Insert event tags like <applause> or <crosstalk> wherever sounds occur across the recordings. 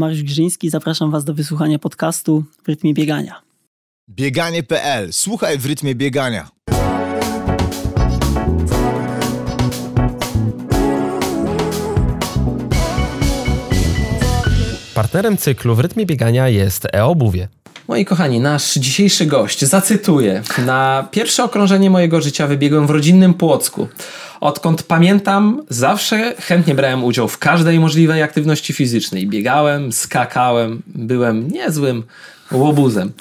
Mariusz Grzyński. Zapraszam Was do wysłuchania podcastu w rytmie biegania. Bieganie.pl. Słuchaj w rytmie biegania. Partnerem cyklu w rytmie biegania jest e-obuwie. Moi kochani, nasz dzisiejszy gość, zacytuję, na pierwsze okrążenie mojego życia wybiegłem w rodzinnym Płocku. Odkąd pamiętam, zawsze chętnie brałem udział w każdej możliwej aktywności fizycznej. Biegałem, skakałem, byłem niezłym łobuzem.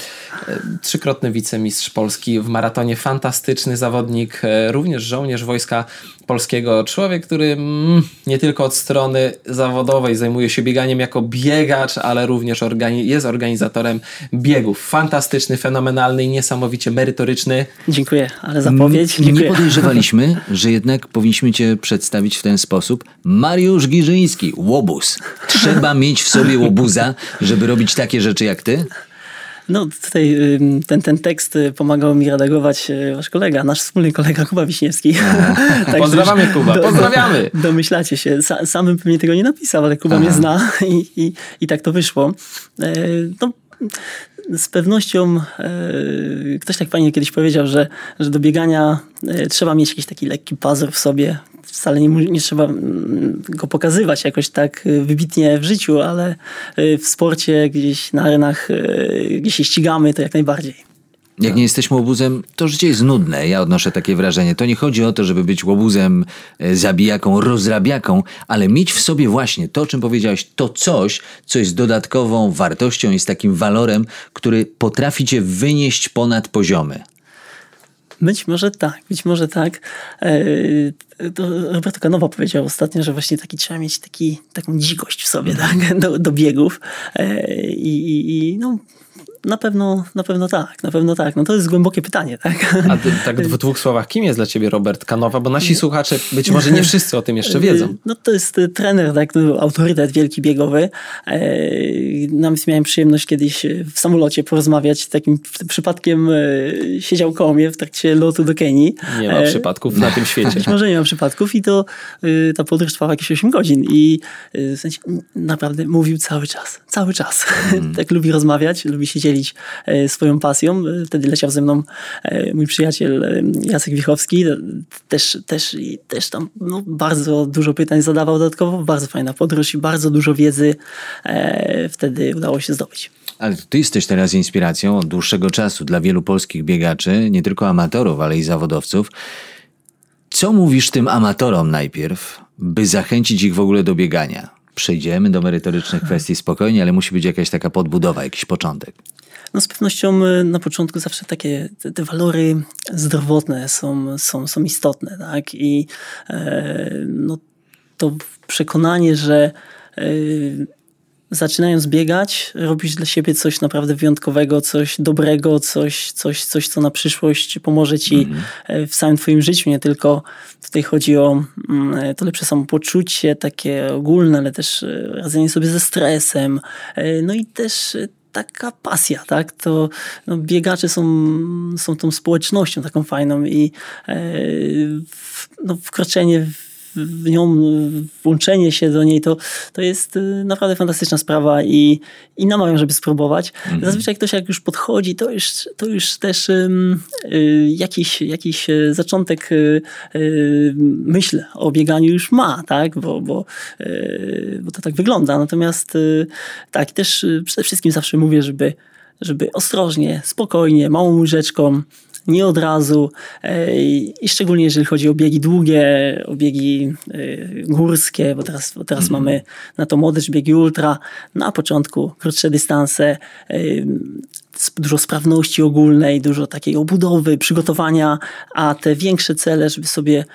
E, trzykrotny wicemistrz Polski w maratonie, fantastyczny zawodnik, e, również żołnierz Wojska Polskiego. Człowiek, który mm, nie tylko od strony zawodowej zajmuje się bieganiem jako biegacz, ale również organi jest organizatorem biegów. Fantastyczny, fenomenalny i niesamowicie merytoryczny. Dziękuję, ale zapowiedź. Dziękuję. Nie podejrzewaliśmy, <laughs> że jednak powinniśmy Cię przedstawić w ten sposób. Mariusz Giżyński, łobuz. Trzeba mieć w sobie łobuza, żeby robić takie rzeczy jak Ty? No tutaj ten, ten tekst y, pomagał mi redagować y, wasz kolega, nasz wspólny kolega Kuba Wiśniewski. <laughs> <laughs> Pozdrawiamy Kuba, do, pozdrawiamy. Do, domyślacie się, Sa, samym pewnie tego nie napisał, ale Kuba Aha. mnie zna <laughs> i, i, i tak to wyszło. E, no, z pewnością e, ktoś tak fajnie kiedyś powiedział, że, że do biegania e, trzeba mieć jakiś taki lekki pazur w sobie, wcale nie, nie trzeba mm, go pokazywać jakoś tak y, wybitnie w życiu, ale y, w sporcie, gdzieś na arenach, y, gdzie się ścigamy, to jak najbardziej. Jak nie jesteśmy łobuzem, to życie jest nudne. Ja odnoszę takie wrażenie. To nie chodzi o to, żeby być łobuzem, e, zabijaką, rozrabiaką, ale mieć w sobie właśnie to, o czym powiedziałeś, to coś, co jest dodatkową wartością, jest takim walorem, który potrafi cię wynieść ponad poziomy. Być może tak, być może tak. E, to Roberto Canowa powiedział ostatnio, że właśnie taki trzeba mieć taki, taką dzikość w sobie tak? do, do biegów. E, I, i, i no, na pewno, na pewno tak, na pewno tak. No to jest głębokie pytanie, tak? A ty, tak w dwóch słowach, kim jest dla ciebie Robert Kanowa? Bo nasi słuchacze być może nie wszyscy o tym jeszcze <laughs> wiedzą. No to jest trener, tak, no, autorytet wielki biegowy. E, nawet miałem przyjemność kiedyś w samolocie porozmawiać. Takim przypadkiem e, siedział koło mnie w trakcie lotu do Kenii. Nie ma e, przypadków na tym świecie. <laughs> Być może nie ma przypadków i to ta podróż trwała jakieś 8 godzin i w sensie naprawdę mówił cały czas, cały czas. Mm. <laughs> tak lubi rozmawiać, lubi się dzielić e, swoją pasją. Wtedy leciał ze mną e, mój przyjaciel e, Jacek Wichowski, też, też, też tam no, bardzo dużo pytań zadawał dodatkowo, bardzo fajna podróż i bardzo dużo wiedzy wtedy udało się zdobyć. Ale ty jesteś teraz inspiracją od dłuższego czasu dla wielu polskich biegaczy, nie tylko amatorów, ale i zawodowców. Co mówisz tym amatorom najpierw, by zachęcić ich w ogóle do biegania? Przejdziemy do merytorycznych kwestii spokojnie, ale musi być jakaś taka podbudowa, jakiś początek. No z pewnością y, na początku zawsze takie te, te walory zdrowotne są, są, są istotne, tak? I e, no, to przekonanie, że e, zaczynając biegać, robisz dla siebie coś naprawdę wyjątkowego, coś dobrego, coś, coś, coś co na przyszłość pomoże ci mm. w całym twoim życiu. Nie tylko tutaj chodzi o mm, to lepsze samopoczucie, takie ogólne, ale też radzenie sobie ze stresem. No i też taka pasja, tak? To no, biegacze są, są tą społecznością taką fajną i e, no, wkroczenie w w nią, włączenie się do niej, to, to jest y, naprawdę fantastyczna sprawa i, i namawiam, żeby spróbować. Mm. Zazwyczaj ktoś jak już podchodzi, to już, to już też y, jakiś, jakiś y, zaczątek myśl o bieganiu już ma, tak? Bo, bo, bo to tak wygląda. Natomiast tak, też przede wszystkim zawsze mówię, żeby żeby ostrożnie, spokojnie, małą łyżeczką, nie od razu e, i szczególnie jeżeli chodzi o biegi długie, o biegi e, górskie, bo teraz, bo teraz mm. mamy na to młodycz biegi ultra, na początku krótsze dystanse, e, dużo sprawności ogólnej, dużo takiej obudowy, przygotowania, a te większe cele, żeby sobie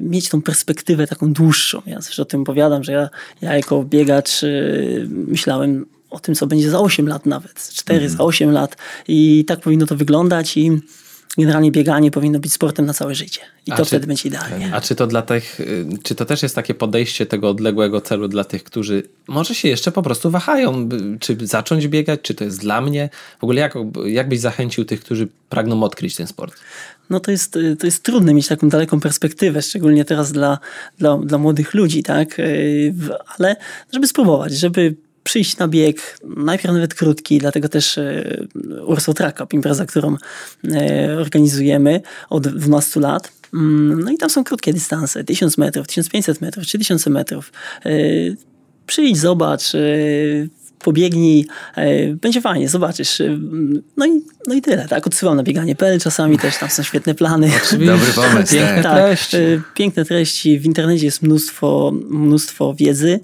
mieć tą perspektywę taką dłuższą. Ja zawsze o tym opowiadam, że ja, ja jako biegacz myślałem o tym, co będzie za 8 lat nawet, 4 mm. za 8 lat i tak powinno to wyglądać i generalnie bieganie powinno być sportem na całe życie. I a to czy, wtedy będzie idealnie. A czy to dla tych, y, czy to też jest takie podejście tego odległego celu dla tych, którzy może się jeszcze po prostu wahają, czy zacząć biegać, czy to jest dla mnie? W ogóle jak, jak byś zachęcił tych, którzy pragną odkryć ten sport? no to jest, to jest trudne mieć taką daleką perspektywę, szczególnie teraz dla, dla, dla młodych ludzi, tak? Y, ale żeby spróbować, żeby przyjść na bieg, najpierw nawet krótki, dlatego też e, Urso Track Cup, impreza, którą e, organizujemy od 12 lat. Mm, No i tam są krótkie dystanse, 1000 metrów, 1500 metrów, 3000 metrów. E, Przyjdź, zobacz, pobiegnij, e, będzie fajnie, zobaczysz. E, No i, no i tyle, tak? Odsyłam na bieganie.pl czasami też, tam są świetne plany. Dobry pomysł. Piękne tak. Tak, treści. e, piękne treści. W internecie jest mnóstwo, mnóstwo wiedzy.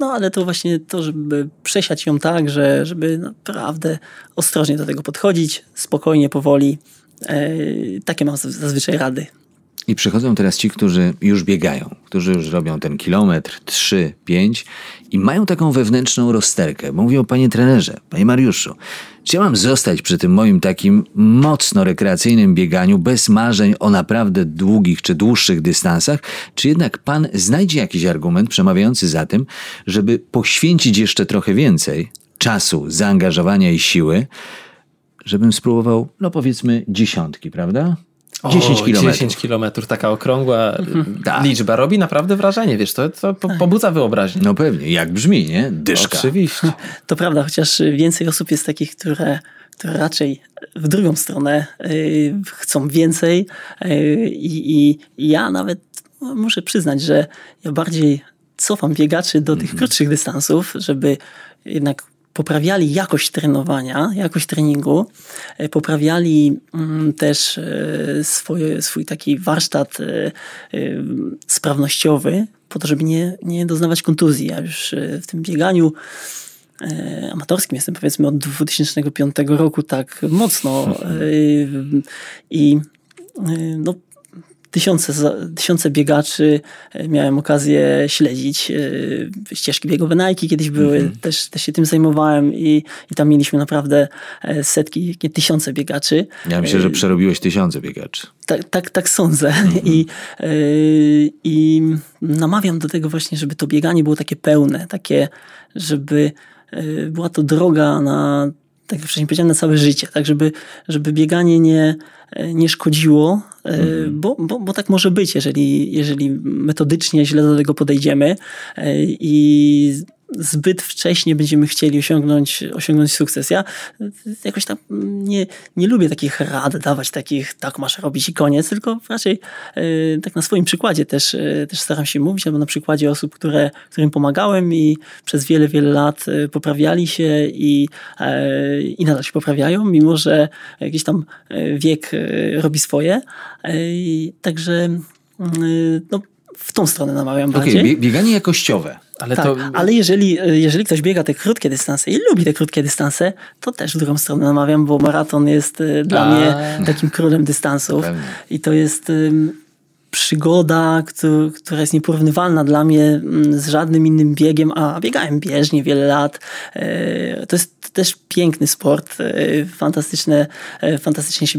No ale to właśnie to, żeby przesiać ją tak, że, żeby naprawdę ostrożnie do tego podchodzić, spokojnie, powoli. Takie mam zaz- zazwyczaj rady. I przychodzą teraz ci, którzy już biegają, którzy już robią ten kilometr, trzy, pięć i mają taką wewnętrzną rozterkę. Mówią, panie trenerze, panie Mariuszu, czy ja mam zostać przy tym moim takim mocno rekreacyjnym bieganiu, bez marzeń o naprawdę długich czy dłuższych dystansach, czy jednak pan znajdzie jakiś argument przemawiający za tym, żeby poświęcić jeszcze trochę więcej czasu, zaangażowania i siły, żebym spróbował, no powiedzmy, dziesiątki, prawda? 10 O, kilometrów. 10 kilometrów, taka okrągła Tak. liczba. Robi naprawdę wrażenie, wiesz, to, to po- pobudza wyobraźnię. No pewnie, jak brzmi, nie? Dyszka. Oczywiście. <laughs> To prawda, chociaż więcej osób jest takich, które, które raczej w drugą stronę y, chcą więcej. y, I, ja nawet no, muszę przyznać, że ja bardziej cofam biegaczy do tych krótszych dystansów, żeby jednak poprawiali jakość trenowania, jakość treningu, y, poprawiali mm, też y, swoje, swój taki warsztat y, sprawnościowy, po to, żeby nie, nie doznawać kontuzji. Ja już w tym bieganiu e, amatorskim jestem powiedzmy od 2005 roku tak mocno e, i e, no, tysiące, tysiące biegaczy e, miałem okazję śledzić. e, Ścieżki biegowe Nike kiedyś były, też, też się tym zajmowałem i, i tam mieliśmy naprawdę e, setki, nie, tysiące biegaczy. Ja myślę, że przerobiłeś tysiące biegaczy. Tak, tak, tak sądzę. I, yy, I namawiam do tego właśnie, żeby to bieganie było takie pełne, takie, żeby była to droga na, tak jak wcześniej powiedziałem, na całe życie, tak żeby, żeby bieganie nie, nie szkodziło, yy, bo, bo, bo tak może być, jeżeli, jeżeli metodycznie źle do tego podejdziemy yy, i zbyt wcześnie będziemy chcieli osiągnąć, osiągnąć sukces. Ja jakoś tam nie, nie lubię takich rad dawać, takich tak masz robić i koniec, tylko raczej e, tak na swoim przykładzie też, e, też staram się mówić, albo na przykładzie osób, które, którym pomagałem i przez wiele, wiele lat e, poprawiali się i, e, i nadal się poprawiają, mimo że jakiś tam wiek robi swoje. Także mm, no, w tą stronę namawiam Okej, bardziej. bie- bieganie jakościowe. Ale Tak, to ale jeżeli, jeżeli ktoś biega te krótkie dystanse i lubi te krótkie dystanse, to też w drugą stronę namawiam, bo maraton jest e, dla A. mnie takim królem dystansów. Pewnie. I to jest przygoda, któ- która jest nieporównywalna dla mnie mm, z żadnym innym biegiem, a biegałem bieżnie wiele lat. E, To jest też piękny sport, e, fantastyczne, e, fantastycznie się,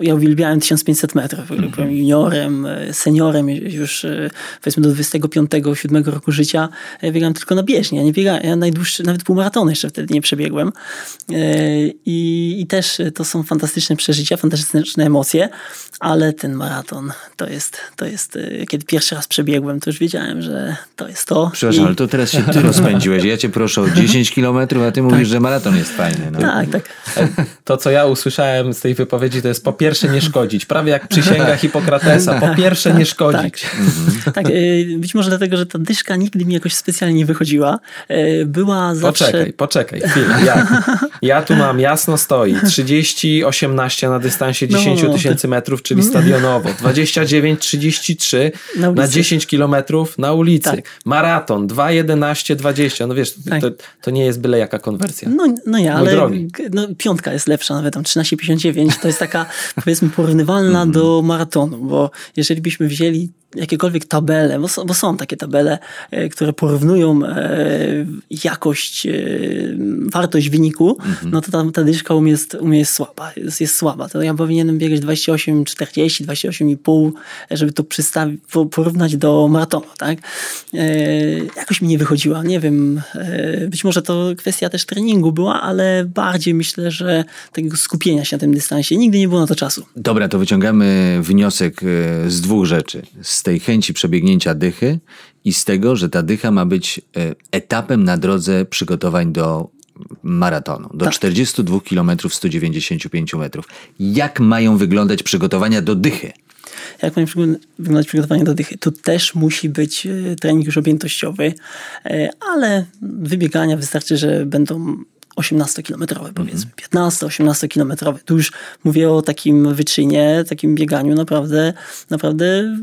ja uwielbiałem 1500 metrów, byłem juniorem, seniorem już powiedzmy do 25-7 roku życia, biegałem tylko na bieżni, ja nie biegałem, ja najdłuższy, nawet półmaratony jeszcze wtedy nie przebiegłem. I, i też to są fantastyczne przeżycia, fantastyczne emocje, ale ten maraton to jest, to jest, e, kiedy pierwszy raz przebiegłem, to już wiedziałem, że to jest to. Przepraszam, I- ale to teraz się ty rozpędziłeś. Ja cię proszę o <laughs> 10 kilometrów, a ty mówisz, że maraton jest fajny. No. Tak, tak. To, co ja usłyszałem z tej wypowiedzi, to jest po pierwsze nie szkodzić. Prawie jak przysięga Hipokratesa. Po pierwsze nie szkodzić. Tak, e, być może dlatego, że ta dyszka nigdy mi jakoś specjalnie nie wychodziła. E, Była zawsze... Poczekaj, poczekaj, chwilę. Ja, ja tu mam jasno stoi 30, 18 na dystansie 10 No, tysięcy metrów, czyli stadionowo. 29, 33 Na na, ulicy. 10 kilometrów na ulicy. Tak. Maraton 2, 11, 20. No wiesz, Tak. to, to nie jest byle jaka konwersja. No, no nie, Mój ale no, piątka jest lepsza, nawet tam 13,59 to jest taka <laughs> powiedzmy porównywalna do maratonu, bo jeżeli byśmy wzięli jakiekolwiek tabele, bo są, bo są takie tabele, e, które porównują e, jakość, e, wartość wyniku, no to ta, ta dyszka u mnie jest, u mnie jest słaba, jest, jest słaba. To ja powinienem biegać 28, 40, 28,5, żeby to porównać do maratonu, tak? E, jakoś mi nie wychodziła, nie wiem, e, być może to kwestia też treningu była, ale bardziej myślę, że tego skupienia się na tym dystansie. Nigdy nie było na to czasu. Dobra, to wyciągamy wniosek e, z dwóch rzeczy. Z tej chęci przebiegnięcia dychy i z tego, że ta dycha ma być etapem na drodze przygotowań do maratonu, do Tak. 42 km 195 metrów. Jak mają wyglądać przygotowania do dychy? Jak przygo- wyglądać przygotowanie do dychy? Tu też musi być e, trening już objętościowy, e, ale wybiegania wystarczy, że będą 18-kilometrowe powiedzmy, 15-18 kilometrowe. Tu już mówię o takim wyczynie, takim bieganiu naprawdę, naprawdę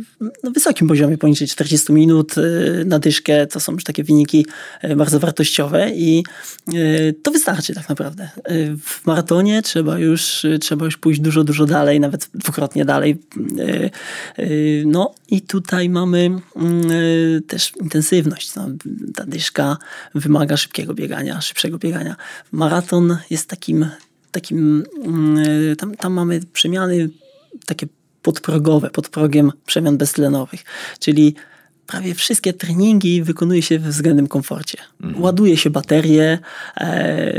na wysokim poziomie, poniżej 40 minut e, na dyszkę. To są już takie wyniki e, bardzo wartościowe i e, to wystarczy tak naprawdę. W maratonie trzeba już, trzeba już pójść dużo, dużo dalej, nawet dwukrotnie dalej. No i tutaj mamy mm, też intensywność. No, ta dyszka wymaga szybkiego biegania, szybszego biegania. Maraton jest takim, takim mm, e, tam, tam mamy przemiany takie podprogowe, pod progiem przemian beztlenowych, czyli prawie wszystkie treningi wykonuje się we względnym komforcie. Ładuje się baterie, e,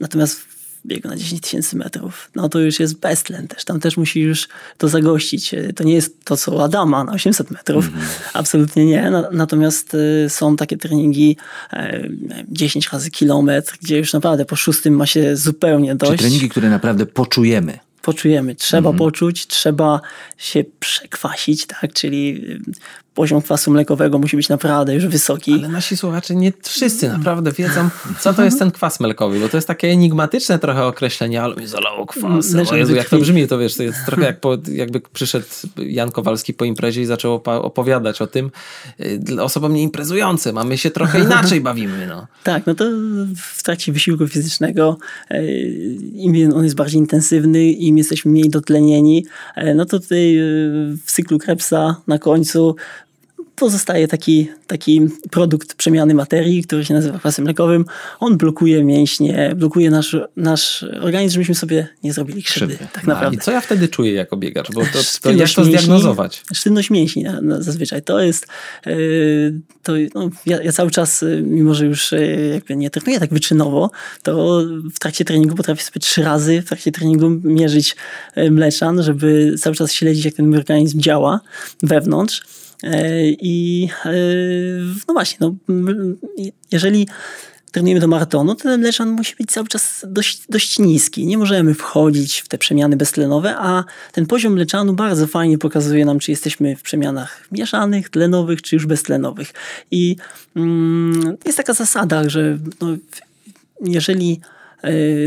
natomiast w biegu na 10 tysięcy metrów, no to już jest beztlen też. Tam też musi już to zagościć. E, To nie jest to, co Adama na 800 metrów. Absolutnie nie. Na, natomiast e, są takie treningi e, nie wiem, 10 razy kilometr, gdzie już naprawdę po szóstym ma się zupełnie dość Czy treningi, które naprawdę poczujemy? poczujemy. Trzeba Mhm. poczuć, trzeba się przekwasić, tak? Czyli y, poziom kwasu mlekowego musi być naprawdę już wysoki. Ale nasi słuchacze nie wszyscy naprawdę wiedzą, co to jest ten kwas melkowy, bo to jest takie enigmatyczne trochę określenie, ale mi zalało kwasem. Leżą O Jezu, we jak to brzmi, to wiesz, to jest trochę jak <laughs> po, jakby przyszedł Jan Kowalski po imprezie i zaczął opowiadać o tym y, osobom nieimprezującym, a my się trochę <laughs> inaczej bawimy, no. Tak, no to w trakcie wysiłku fizycznego e, im on jest bardziej intensywny, im jesteśmy mniej dotlenieni, e, no to tutaj w cyklu Krebsa na końcu pozostaje taki, taki produkt przemiany materii, który się nazywa kwasem mlekowym. On blokuje mięśnie, blokuje nasz, nasz organizm, żebyśmy sobie nie zrobili krzywdy. Krzywdy. Tak No, naprawdę. I co ja wtedy czuję jako biegacz? Bo to, to jak to mięśni- zdiagnozować? Sztywność mięśni na, na, zazwyczaj. To jest, yy, to, no, ja, ja cały czas, yy, mimo że już yy, jakby nie trenuję tak wyczynowo, to w trakcie treningu potrafię sobie trzy razy w trakcie treningu mierzyć mleczan, żeby cały czas śledzić, jak ten mój organizm działa wewnątrz. Yy, I yy, no właśnie, no, jeżeli trenujemy do maratonu, to ten mleczan musi być cały czas dość, dość niski. Nie możemy wchodzić w te przemiany beztlenowe, a ten poziom mleczanu bardzo fajnie pokazuje nam, czy jesteśmy w przemianach mieszanych, tlenowych, czy już beztlenowych. I mm, jest taka zasada, że no, jeżeli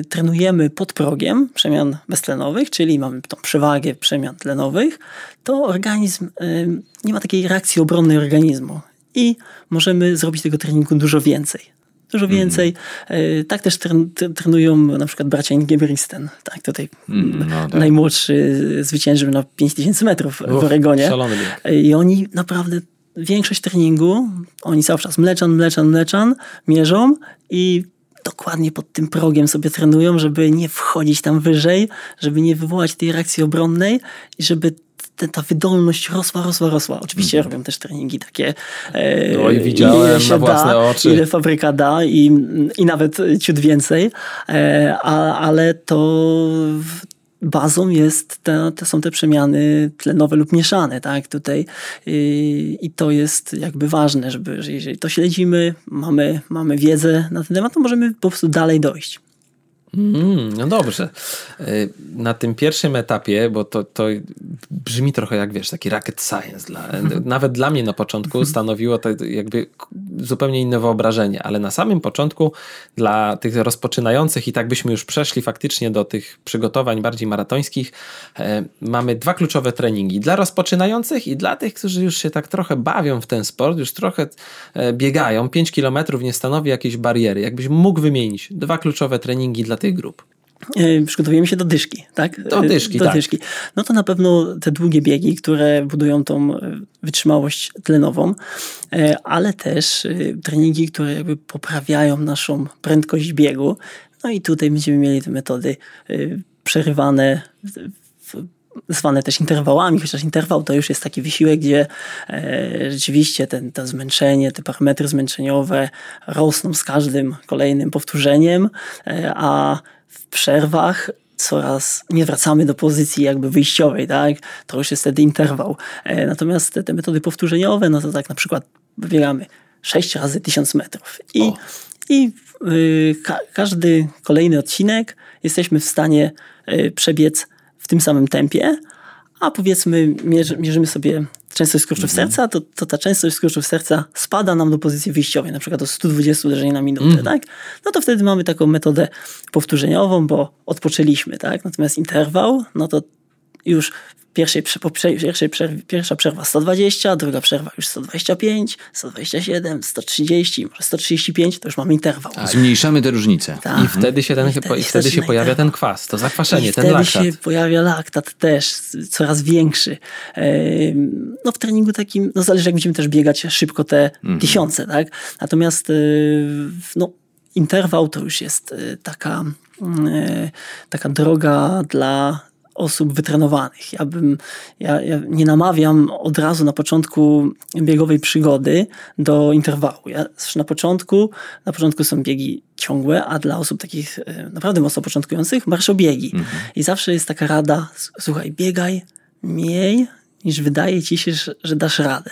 trenujemy pod progiem przemian beztlenowych, czyli mamy tą przewagę przemian tlenowych, to organizm y, nie ma takiej reakcji obronnej organizmu i możemy zrobić tego treningu dużo więcej. Dużo więcej. Y, Tak też trenują na przykład bracia Ingebrigtsen. Tak, tutaj Mm, no tak. najmłodszy zwyciężył na 5000 metrów w Uff, Oregonie. I oni naprawdę większość treningu, oni cały czas mleczan, mleczan, mleczan mierzą i dokładnie pod tym progiem sobie trenują, żeby nie wchodzić tam wyżej, żeby nie wywołać tej reakcji obronnej i żeby te, ta wydolność rosła, rosła, rosła. Oczywiście robią też treningi takie. E, Oj, widziałem ile się na własne da, oczy. Ile fabryka da i, i nawet ciut więcej, e, a, ale to bazą jest te, to są te przemiany tlenowe lub mieszane, tak, tutaj i, i to jest jakby ważne, żeby, że jeżeli to śledzimy, mamy, mamy wiedzę na ten temat, to możemy po prostu dalej dojść. Mm, no dobrze. Y, Na tym pierwszym etapie, bo to, to brzmi trochę jak wiesz, taki rocket science. Dla, nawet dla mnie na początku stanowiło to jakby zupełnie inne wyobrażenie, ale na samym początku dla tych rozpoczynających i tak byśmy już przeszli faktycznie do tych przygotowań bardziej maratońskich, e, mamy dwa kluczowe treningi. Dla rozpoczynających i dla tych, którzy już się tak trochę bawią w ten sport, już trochę e, biegają. 5 kilometrów nie stanowi jakiejś bariery. Jakbyś mógł wymienić dwa kluczowe treningi dla tych grup. E, Przygotowujemy się do dyszki, tak? Do E, dyszki, do tak. dyszki. No to na pewno te długie biegi, które budują tą e, wytrzymałość tlenową, ale też treningi, które jakby poprawiają naszą prędkość biegu. No i tutaj będziemy mieli te metody przerywane w- zwane też interwałami, chociaż interwał to już jest taki wysiłek, gdzie e, rzeczywiście ten, to zmęczenie, te parametry zmęczeniowe rosną z każdym kolejnym powtórzeniem, e, a w przerwach coraz nie wracamy do pozycji jakby wyjściowej, tak? To już jest wtedy interwał. E, Natomiast te, te metody powtórzeniowe, no to tak na przykład biegamy 6 razy 1000 metrów. I, i y, ka każdy kolejny odcinek jesteśmy w stanie y, przebiec w tym samym tempie, a powiedzmy mierzy, mierzymy sobie częstość skurczów serca, to, to ta częstość skurczów serca spada nam do pozycji wyjściowej, na przykład do 120 uderzeń na minutę, tak? No to wtedy mamy taką metodę powtórzeniową, bo odpoczęliśmy, tak? Natomiast interwał, no to już pierwszej, po pierwszej przerwie, pierwsza przerwa 120, druga przerwa już 125, 127, 130, może 135, to już mamy interwał. Zmniejszamy te różnice. Tak. I wtedy się, ten, I i wtedy się pojawia interwał. ten kwas, to zakwaszenie, I ten wtedy laktat. się pojawia laktat też, coraz większy. No w treningu takim, no zależy jak będziemy też biegać szybko te Mhm. tysiące, tak? Natomiast e, no, interwał to już jest e, taka, e, taka droga dla osób wytrenowanych. Ja bym, ja, ja nie namawiam od razu na początku biegowej przygody do interwału. Ja na początku, na początku są biegi ciągłe, a dla osób takich e, naprawdę mocno początkujących marszobiegi. I zawsze jest taka rada, słuchaj, biegaj mniej niż wydaje ci się, że dasz radę.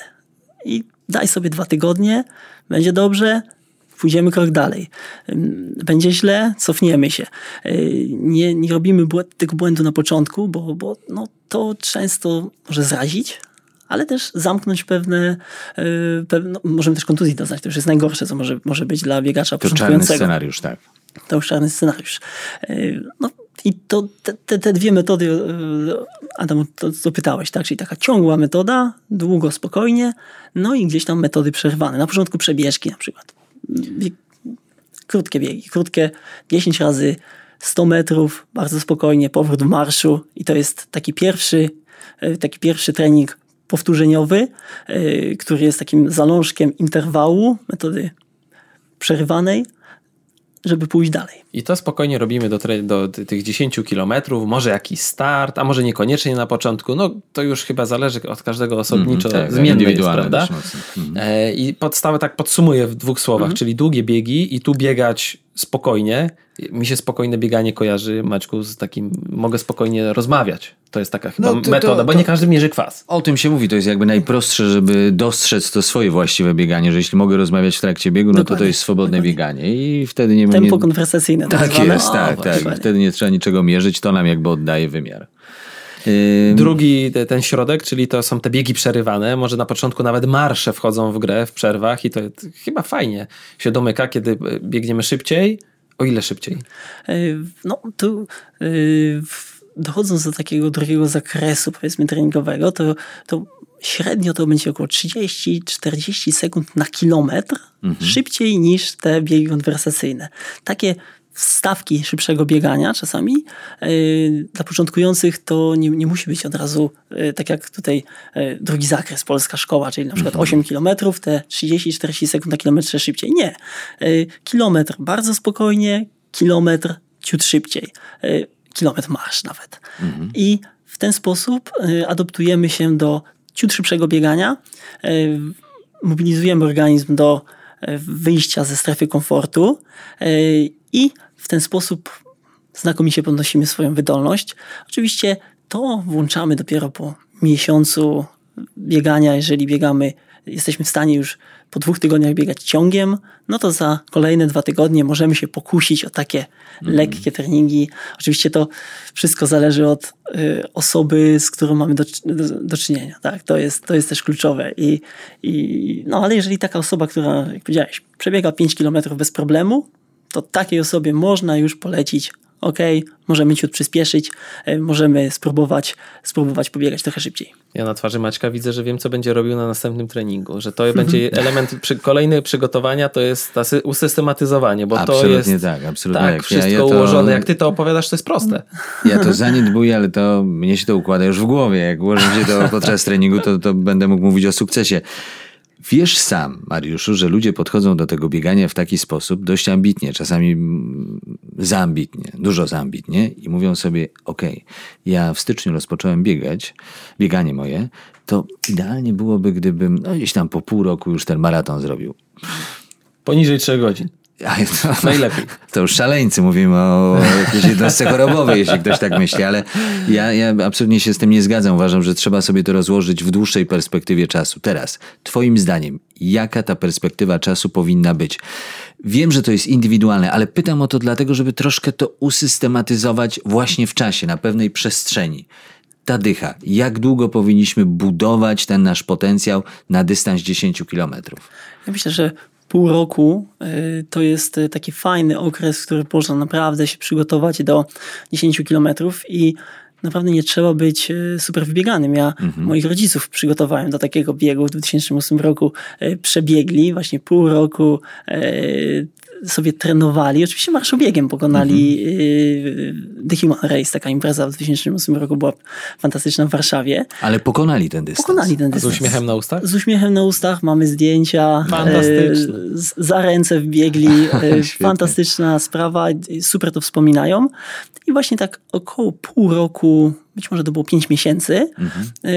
I daj sobie dwa tygodnie, będzie dobrze, pójdziemy krok dalej. Będzie źle, cofniemy się. Yy, Nie, nie robimy tego błędu na początku, bo, bo no, to często może zrazić, ale też zamknąć pewne, yy, pewne no, możemy też kontuzji doznać, to już jest najgorsze, co może, może być dla biegacza To czarny początkującego. scenariusz, tak. To już czarny scenariusz. Yy, No i to, te, te, dwie metody, Adam, to co pytałeś, tak? Czyli taka ciągła metoda, długo, spokojnie, no i gdzieś tam metody przerwane. Na początku przebieżki na przykład. Bieg, krótkie biegi, krótkie 10 razy 100 metrów, bardzo spokojnie, powrót w marszu i to jest taki pierwszy, yy, taki pierwszy trening powtórzeniowy, yy, który jest takim zalążkiem interwału, metody przerywanej, żeby pójść dalej. I to spokojnie robimy do, tre- do ty- tych 10 kilometrów, może jakiś start, a może niekoniecznie na początku. No to już chyba zależy od każdego osobniczo. Mhm, tak, zmienne jest, prawda? Mhm. E, I podstawę tak podsumuję w dwóch słowach, czyli długie biegi i tu biegać spokojnie. Mi się spokojne bieganie kojarzy, Maćku, z takim, mogę spokojnie rozmawiać. To jest taka chyba No to- to- metoda, bo to- nie każdy mierzy kwas. O tym się mówi, to jest jakby najprostsze, żeby dostrzec to swoje właściwe bieganie, że jeśli mogę rozmawiać w trakcie biegu, no to to jest swobodne dokładnie. bieganie i wtedy nie... Tempo nie konwersacyjne. tak zwane. jest, O, tak, tak. Wtedy nie trzeba niczego mierzyć, to nam jakby oddaje wymiar. Ym, Drugi, te- ten środek, czyli to są te biegi przerywane. Może na początku nawet marsze wchodzą w grę w przerwach i to chyba fajnie się domyka, kiedy biegniemy szybciej. O ile szybciej? E, No, tu e, dochodząc do takiego drugiego zakresu, powiedzmy, treningowego, to, to średnio to będzie około 30-40 sekund na kilometr szybciej niż te biegi konwersacyjne. Takie wstawki szybszego biegania czasami e, dla początkujących to nie, nie musi być od razu e, tak jak tutaj e, drugi zakres, polska szkoła, czyli na przykład 8 kilometrów, te 30-40 sekund na kilometrze szybciej. Nie. Kilometr bardzo spokojnie, kilometr ciut szybciej. Kilometr marsz nawet. I w ten sposób adoptujemy się do ciut szybszego biegania, mobilizujemy organizm do wyjścia ze strefy komfortu i w ten sposób znakomicie podnosimy swoją wydolność. Oczywiście to włączamy dopiero po miesiącu biegania, jeżeli biegamy, jesteśmy w stanie już po dwóch tygodniach biegać ciągiem, no to za kolejne dwa tygodnie możemy się pokusić o takie lekkie treningi. Oczywiście to wszystko zależy od y, osoby, z którą mamy do, do, do czynienia. Tak? To, jest, to jest też kluczowe. I, i, no ale jeżeli taka osoba, która, jak powiedziałeś, przebiega 5 km bez problemu, to takiej osobie można już polecić, ok, możemy ciut przyspieszyć, y, możemy spróbować, spróbować pobiegać trochę szybciej. Ja na twarzy Maćka widzę, że wiem, co będzie robił na następnym treningu. Że to będzie <laughs> element przy, kolejny przygotowania, to jest ta sy- usystematyzowanie, bo to Absolutnie jest tak, absolutnie tak, tak. wszystko Ja- ja to- ułożone. Jak ty to opowiadasz, to jest proste. <laughs> Ja to zaniedbuję, ale to mnie się to układa już w głowie. Jak ułożę się to podczas <laughs> treningu, to, to będę mógł mówić o sukcesie. Wiesz sam, Mariuszu, że ludzie podchodzą do tego biegania w taki sposób dość ambitnie, czasami za ambitnie, dużo za ambitnie i mówią sobie, okej, ja w styczniu rozpocząłem biegać, bieganie moje, to idealnie byłoby, gdybym no, gdzieś tam po pół roku już ten maraton zrobił. Poniżej 3 godzin. A, to, Najlepiej. <laughs> To już szaleńcy, mówimy o jakiejś jednostce chorobowej, jeśli ktoś tak myśli, ale ja, ja absolutnie się z tym nie zgadzam. Uważam, że trzeba sobie to rozłożyć w dłuższej perspektywie czasu. Teraz, twoim zdaniem, jaka ta perspektywa czasu powinna być? Wiem, że to jest indywidualne, ale pytam o to dlatego, żeby troszkę to usystematyzować właśnie w czasie, na pewnej przestrzeni. Ta dycha, jak długo powinniśmy budować ten nasz potencjał na dystans 10 kilometrów? Ja myślę, że pół roku y, to jest y, taki fajny okres, w którym można naprawdę się przygotować do 10 kilometrów i naprawdę nie trzeba być y, super wybieganym. Ja moich rodziców przygotowałem do takiego biegu w 2008 roku. Przebiegli właśnie pół roku sobie trenowali. Oczywiście marszobiegiem pokonali y, The Human Race, taka impreza w 2008 roku była fantastyczna w Warszawie. Ale pokonali ten dystans. Pokonali ten Z dystans. uśmiechem na ustach? Z uśmiechem na ustach, mamy zdjęcia. Fantastyczne. e, z- Za ręce wbiegli. <laughs> Świetnie. Fantastyczna sprawa. Super to wspominają. I właśnie tak około pół roku, być może to było pięć miesięcy, e,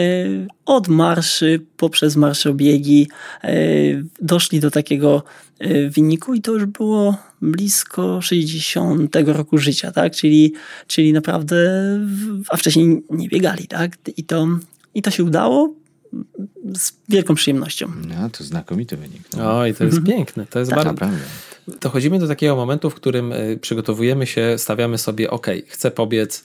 od marszy poprzez marszobiegi e, doszli do takiego e, wyniku i to już było blisko 60 roku życia, tak? Czyli, czyli naprawdę, w- a wcześniej nie biegali, tak? I to, i to się udało z wielką przyjemnością. No, to znakomity wynik. No, Oj, to jest piękne. To jest bardzo... naprawdę. Dochodzimy do takiego momentu, w którym y, przygotowujemy się, stawiamy sobie, ok, chcę pobiec,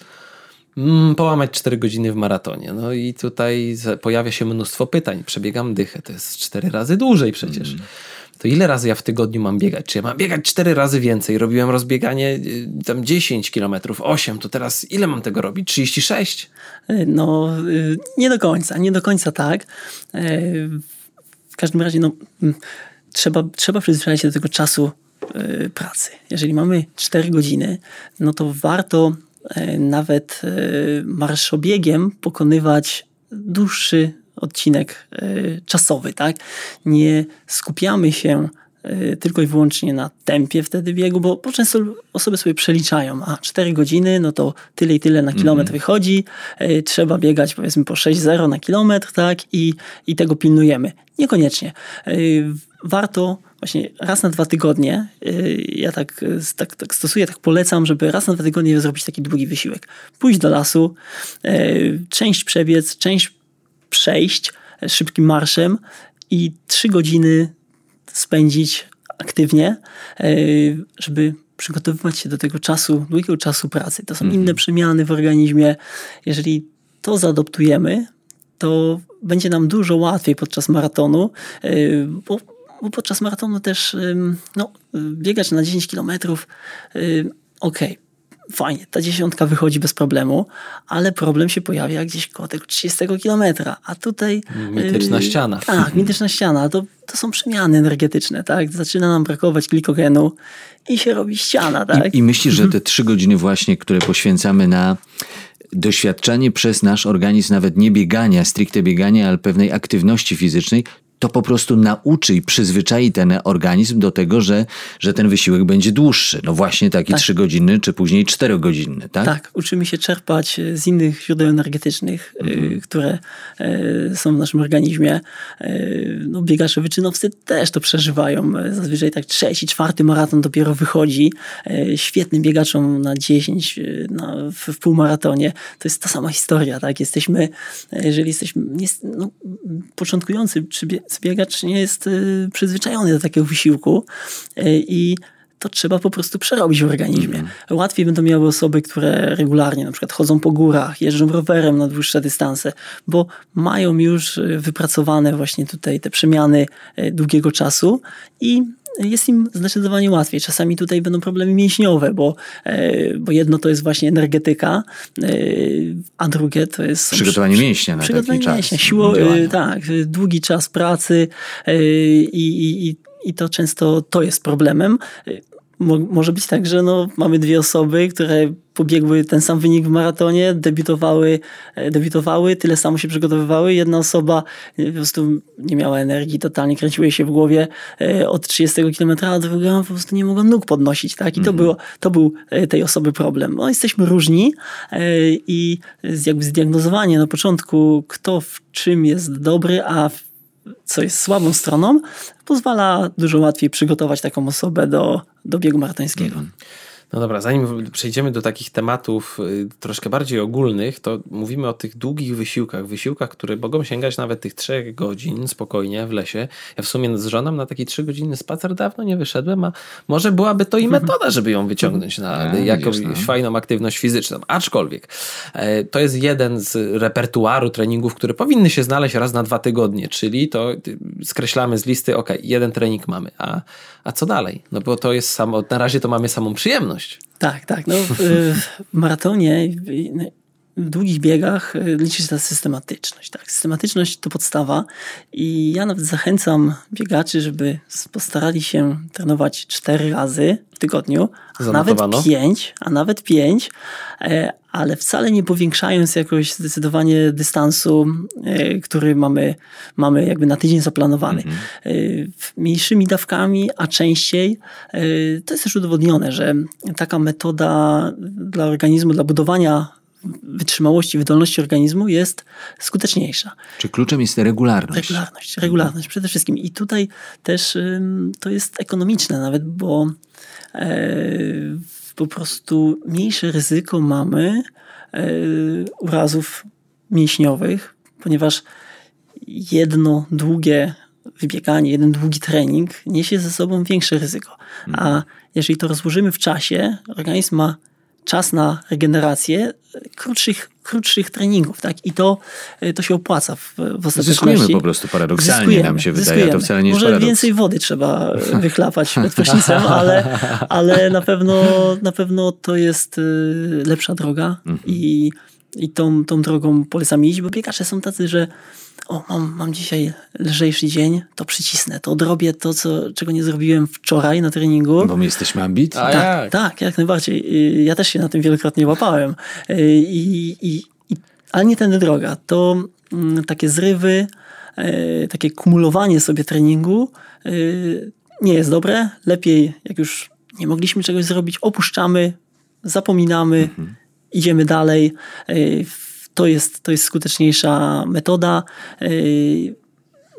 połamać 4 godziny w maratonie. No i tutaj pojawia się mnóstwo pytań. Przebiegam dychę, to jest 4 razy dłużej przecież. To ile razy ja w tygodniu mam biegać? Czy ja mam biegać 4 razy więcej? Robiłem rozbieganie y, tam 10 kilometrów, 8, to teraz ile mam tego robić? 36? No, y, nie do końca, nie do końca tak. E, W każdym razie, no, mm, trzeba, trzeba przyzwyczaić się do tego czasu e, pracy. Jeżeli mamy 4 godziny, no to warto e, nawet e, marszobiegiem pokonywać dłuższy odcinek e, czasowy, tak? Nie skupiamy się e, tylko i wyłącznie na tempie wtedy biegu, bo, bo często osoby sobie przeliczają, a 4 godziny, no to tyle i tyle na kilometr wychodzi, e, trzeba biegać powiedzmy po 6,0 na kilometr, tak? I, I tego pilnujemy. Niekoniecznie. E, Warto właśnie raz na dwa tygodnie, ja tak, tak, tak stosuję, tak polecam, żeby raz na dwa tygodnie zrobić taki długi wysiłek. Pójść do lasu, część przebiec, część przejść szybkim marszem i trzy godziny spędzić aktywnie, e, żeby przygotowywać się do tego czasu, długiego czasu pracy. To są inne przemiany w organizmie. Jeżeli to zaadoptujemy, to będzie nam dużo łatwiej podczas maratonu, e, bo, bo podczas maratonu też no, biegać na 10 kilometrów, okej, fajnie, ta dziesiątka wychodzi bez problemu, ale problem się pojawia gdzieś koło tego 30 kilometra, a tutaj... Mityczna yy, ściana. Tak, mityczna ściana, to, to są przemiany energetyczne, tak? Zaczyna nam brakować glikogenu i się robi ściana, tak? I, I myślisz, że te trzy godziny właśnie, które poświęcamy na doświadczanie przez nasz organizm nawet nie biegania, stricte biegania, ale pewnej aktywności fizycznej, to po prostu nauczy i przyzwyczai ten organizm do tego, że, że ten wysiłek będzie dłuższy. No właśnie taki Tak. trzy godziny, czy później czterogodzinny, tak? Tak, uczymy się czerpać z innych źródeł energetycznych, y, które y, są w naszym organizmie. Y, No, biegacze wyczynowcy też to przeżywają. Zazwyczaj tak trzeci, czwarty maraton dopiero wychodzi. Świetnym biegaczom na 10, y, na, w, w półmaratonie. To jest ta sama historia. Tak? Jesteśmy, jeżeli jesteśmy no, początkujący przybie- biegacz nie jest y, przyzwyczajony do takiego wysiłku y, i to trzeba po prostu przerobić w organizmie. Łatwiej będą miały osoby, które regularnie na przykład chodzą po górach, jeżdżą rowerem na dłuższe dystanse, bo mają już y, wypracowane właśnie tutaj te przemiany y, długiego czasu i jest im zdecydowanie łatwiej. Czasami tutaj będą problemy mięśniowe, bo, e, bo jedno to jest właśnie energetyka, e, a drugie to jest... Przygotowanie przy- mięśnia na taki przygotowanie czas Mięśnia, siło, działania. e, tak, długi czas pracy i, i, i, i to często to jest problemem. Mo, może być tak, że no, mamy dwie osoby, które pobiegły ten sam wynik w maratonie, debiutowały, e, debiutowały, tyle samo się przygotowywały. Jedna osoba e, po prostu nie miała energii, totalnie kręciło jej się w głowie e, od 30 km, a druga po prostu nie mogła nóg podnosić. Tak? I to, było, to był tej osoby problem. No, jesteśmy różni i jakby zdiagnozowanie na początku, kto w czym jest dobry, a w co jest słabą stroną, pozwala dużo łatwiej przygotować taką osobę do, do biegu maratońskiego. No dobra, zanim przejdziemy do takich tematów y, troszkę bardziej ogólnych, to mówimy o tych długich wysiłkach. Wysiłkach, które mogą sięgać nawet tych trzech godzin spokojnie w lesie. Ja w sumie z żoną na taki trzy godziny spacer dawno nie wyszedłem, a może byłaby to i <laughs> metoda, żeby ją wyciągnąć na A, jakąś no. fajną aktywność fizyczną. Aczkolwiek e, to jest jeden z repertuaru treningów, które powinny się znaleźć raz na dwa tygodnie, czyli to y, skreślamy z listy, ok, jeden trening mamy, a, a co dalej? No bo to jest samo, na razie to mamy samą przyjemność. Tak, tak. No, w, maratonie, długich biegach y, liczy się ta systematyczność. Tak? Systematyczność to podstawa i ja nawet zachęcam biegaczy, żeby postarali się trenować cztery razy w tygodniu, a Zanotowano. nawet pięć, a nawet pięć, e, ale wcale nie powiększając jakoś zdecydowanie dystansu, e, który mamy, mamy jakby na tydzień zaplanowany. E, w- Mniejszymi dawkami, a częściej e, to jest też udowodnione, że taka metoda dla organizmu, dla budowania wytrzymałości, wydolności organizmu jest skuteczniejsza. Czy kluczem jest regularność? Regularność, regularność przede wszystkim. I tutaj też to jest ekonomiczne nawet, bo e, po prostu mniejsze ryzyko mamy e, urazów mięśniowych, ponieważ jedno długie wybieganie, jeden długi trening niesie ze sobą większe ryzyko. A jeżeli to rozłożymy w czasie, organizm ma czas na regenerację krótszych, krótszych treningów, tak? I to, to się opłaca w, w ostateczności. Zyskujemy po prostu paradoksalnie, nam się wydaje, to wcale nie Może paradoks. więcej wody trzeba wychlapać przed prysznicem, ale, ale na, pewno, na pewno to jest y, lepsza droga Mhm. i, i tą, tą drogą polecam iść, bo biegacze są tacy, że o, mam, mam dzisiaj lżejszy dzień, to przycisnę, to odrobię to, co, czego nie zrobiłem wczoraj na treningu. Bo my jesteśmy ambitni. A Tak, jak? tak, jak najbardziej. Y, Ja też się na tym wielokrotnie łapałem. Y, I, i, i, ale nie tędy droga. To mm, takie zrywy, y, takie kumulowanie sobie treningu nie jest dobre. Lepiej, jak już nie mogliśmy czegoś zrobić, opuszczamy, zapominamy, idziemy dalej. Y, To jest, to jest skuteczniejsza metoda. Y,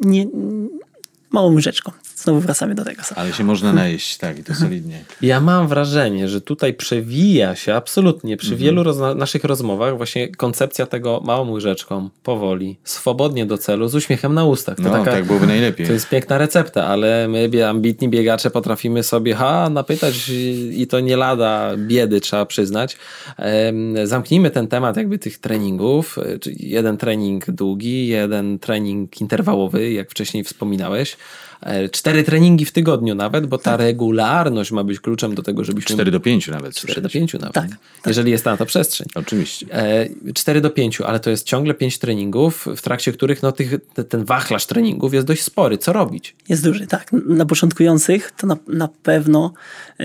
Nie, małą łyżeczką. Znowu wracamy do tego. Ale się można najeść, tak, i to solidnie. Ja mam wrażenie, że tutaj przewija się absolutnie przy wielu rozna- naszych rozmowach właśnie koncepcja tego małą łyżeczką, powoli, swobodnie do celu, z uśmiechem na ustach. To No, taka, tak byłoby najlepiej. To jest piękna recepta, ale my, ambitni biegacze, potrafimy sobie ha, napytać i to nie lada biedy, trzeba przyznać. Zamknijmy ten temat jakby tych treningów, e, czyli jeden trening długi, jeden trening interwałowy, jak wcześniej wspominałeś. E, Cztery treningi w tygodniu nawet, bo ta regularność ma być kluczem do tego, żebyśmy... 4 do 5 nawet. 4 do. 5 nawet. Tak, Jeżeli jest na to przestrzeń. Oczywiście. E, 4 do 5, ale to jest ciągle 5 treningów, w trakcie których no, tych, te- ten wachlarz treningów jest dość spory. Co robić? Jest duży, tak. Na początkujących to na, na pewno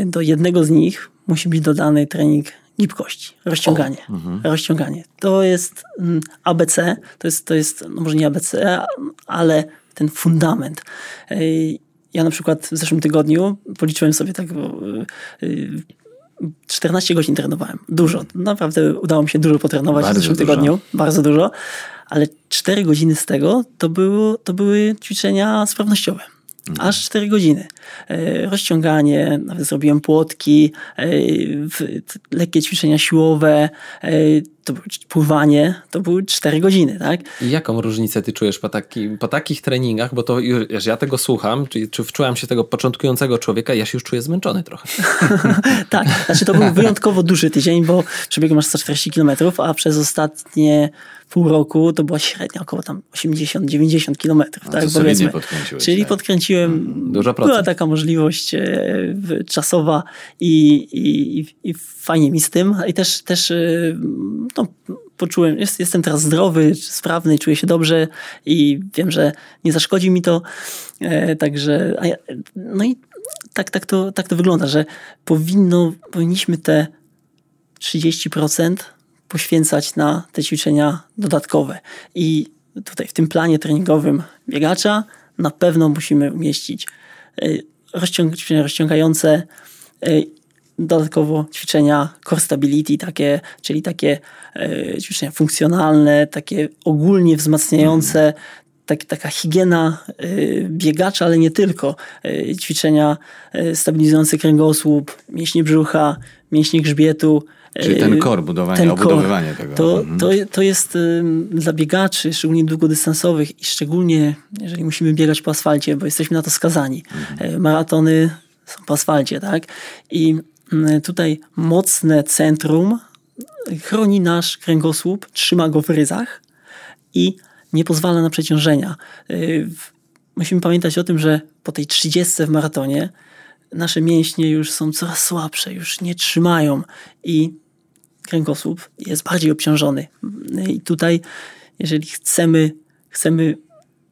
do jednego z nich musi być dodany trening gibkości, rozciąganie. Rozciąganie. To jest mm, ABC, to jest, to jest no może nie ABC, ale ten fundament. Ej, Ja na przykład w zeszłym tygodniu policzyłem sobie tak, bo, y, 14 godzin trenowałem. Dużo. Naprawdę udało mi się dużo potrenować Bardzo w zeszłym dużo. tygodniu. Bardzo dużo. Ale 4 godziny z tego to, było, to były ćwiczenia sprawnościowe. Aż 4 godziny. E, Rozciąganie, nawet zrobiłem płotki, e, lekkie ćwiczenia siłowe, e, to było pływanie, to były 4 godziny, tak? I jaką różnicę ty czujesz po, taki, po takich treningach? Bo to już ja tego słucham, czy, czy wczułam się tego początkującego człowieka, ja się już czuję zmęczony trochę. <laughs> tak, znaczy to był wyjątkowo duży tydzień, bo przebiegłem aż 140 km, a przez ostatnie pół roku to była średnia około tam 80-90 km, tak powiedzmy. Czyli tak. podkręciłem, Dużo była procent. taka możliwość e, czasowa i, i, i fajnie mi z tym. I też, też e, no, poczułem, jest, jestem teraz zdrowy, sprawny, czuję się dobrze i wiem, że nie zaszkodzi mi to. E, Także, ja, no i tak, tak, to, tak to wygląda, że powinno, powinniśmy te 30% poświęcać na te ćwiczenia dodatkowe. I tutaj w tym planie treningowym biegacza na pewno musimy umieścić rozciąg- ćwiczenia rozciągające, y, dodatkowo ćwiczenia core stability, takie, czyli takie y, ćwiczenia funkcjonalne, takie ogólnie wzmacniające tak, taka higiena y, biegacza, ale nie tylko. Y, ćwiczenia y, stabilizujące kręgosłup, mięśnie brzucha, mięśnie grzbietu. Czyli y, ten kor, budowanie, ten obudowywanie core. tego. To, Mhm. to, to jest y, dla biegaczy, szczególnie długodystansowych i szczególnie jeżeli musimy biegać po asfalcie, bo jesteśmy na to skazani. Y, Maratony są po asfalcie, tak? I tutaj mocne centrum chroni nasz kręgosłup, trzyma go w ryzach i nie pozwala na przeciążenia. Y, Musimy pamiętać o tym, że po tej 30 w maratonie nasze mięśnie już są coraz słabsze, już nie trzymają i kręgosłup jest bardziej obciążony. I tutaj, jeżeli chcemy, chcemy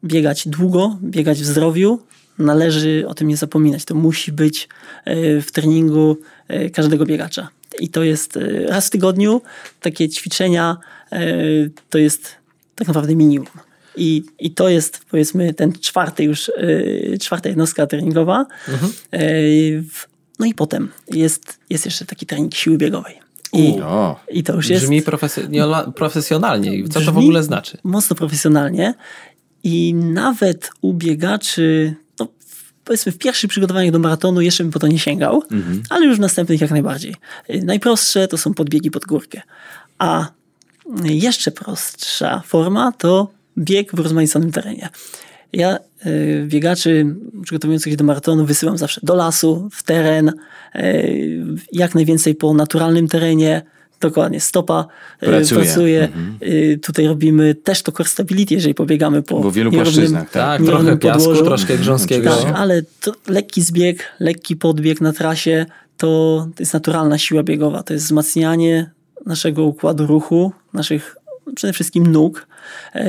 biegać długo, biegać w zdrowiu, należy o tym nie zapominać. To musi być e, w treningu e, każdego biegacza. I to jest e, raz w tygodniu. Takie ćwiczenia to jest tak naprawdę minimum. I, I to jest powiedzmy ten czwarty już, czwarta jednostka treningowa. W- No i potem jest, jest jeszcze taki trening siły biegowej. I, O, i to już jest Brzmi profesjonalnie. Co to w ogóle znaczy? Mocno profesjonalnie i nawet u biegaczy, powiedzmy w pierwszych przygotowaniach do maratonu jeszcze bym po to nie sięgał, ale już w następnych jak najbardziej. Najprostsze to są podbiegi pod górkę, a jeszcze prostsza forma to bieg w rozmaiconym terenie. Ja y, biegaczy przygotowujących się do maratonu wysyłam zawsze do lasu, w teren, y, jak najwięcej po naturalnym terenie, dokładnie stopa y, Pracuje. pracuje. Y, Tutaj robimy też to core stability, jeżeli pobiegamy po Bo wielu płaszczyznach, tak. Tak, trochę piasku, podłożu. troszkę grząskiego. Tak, ale to lekki zbieg, lekki podbieg na trasie to, to jest naturalna siła biegowa. To jest wzmacnianie naszego układu ruchu, naszych przede wszystkim nóg e,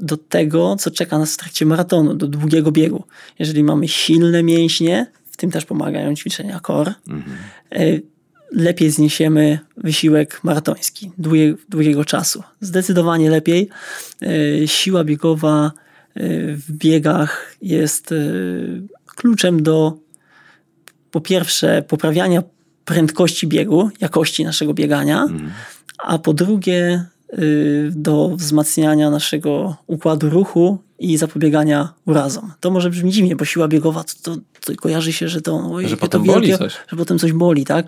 do tego, co czeka nas w trakcie maratonu, do długiego biegu. Jeżeli mamy silne mięśnie, w tym też pomagają ćwiczenia core, e, lepiej zniesiemy wysiłek maratoński długie, długiego czasu. Zdecydowanie lepiej. E, Siła biegowa e, w biegach jest e, kluczem do po pierwsze poprawiania prędkości biegu, jakości naszego biegania, a po drugie do wzmacniania naszego układu ruchu i zapobiegania urazom. To może brzmi dziwnie, bo siła biegowa to, to, to kojarzy się, że to, oj, Że jakie potem to boli wielkie, coś. że potem coś boli, tak?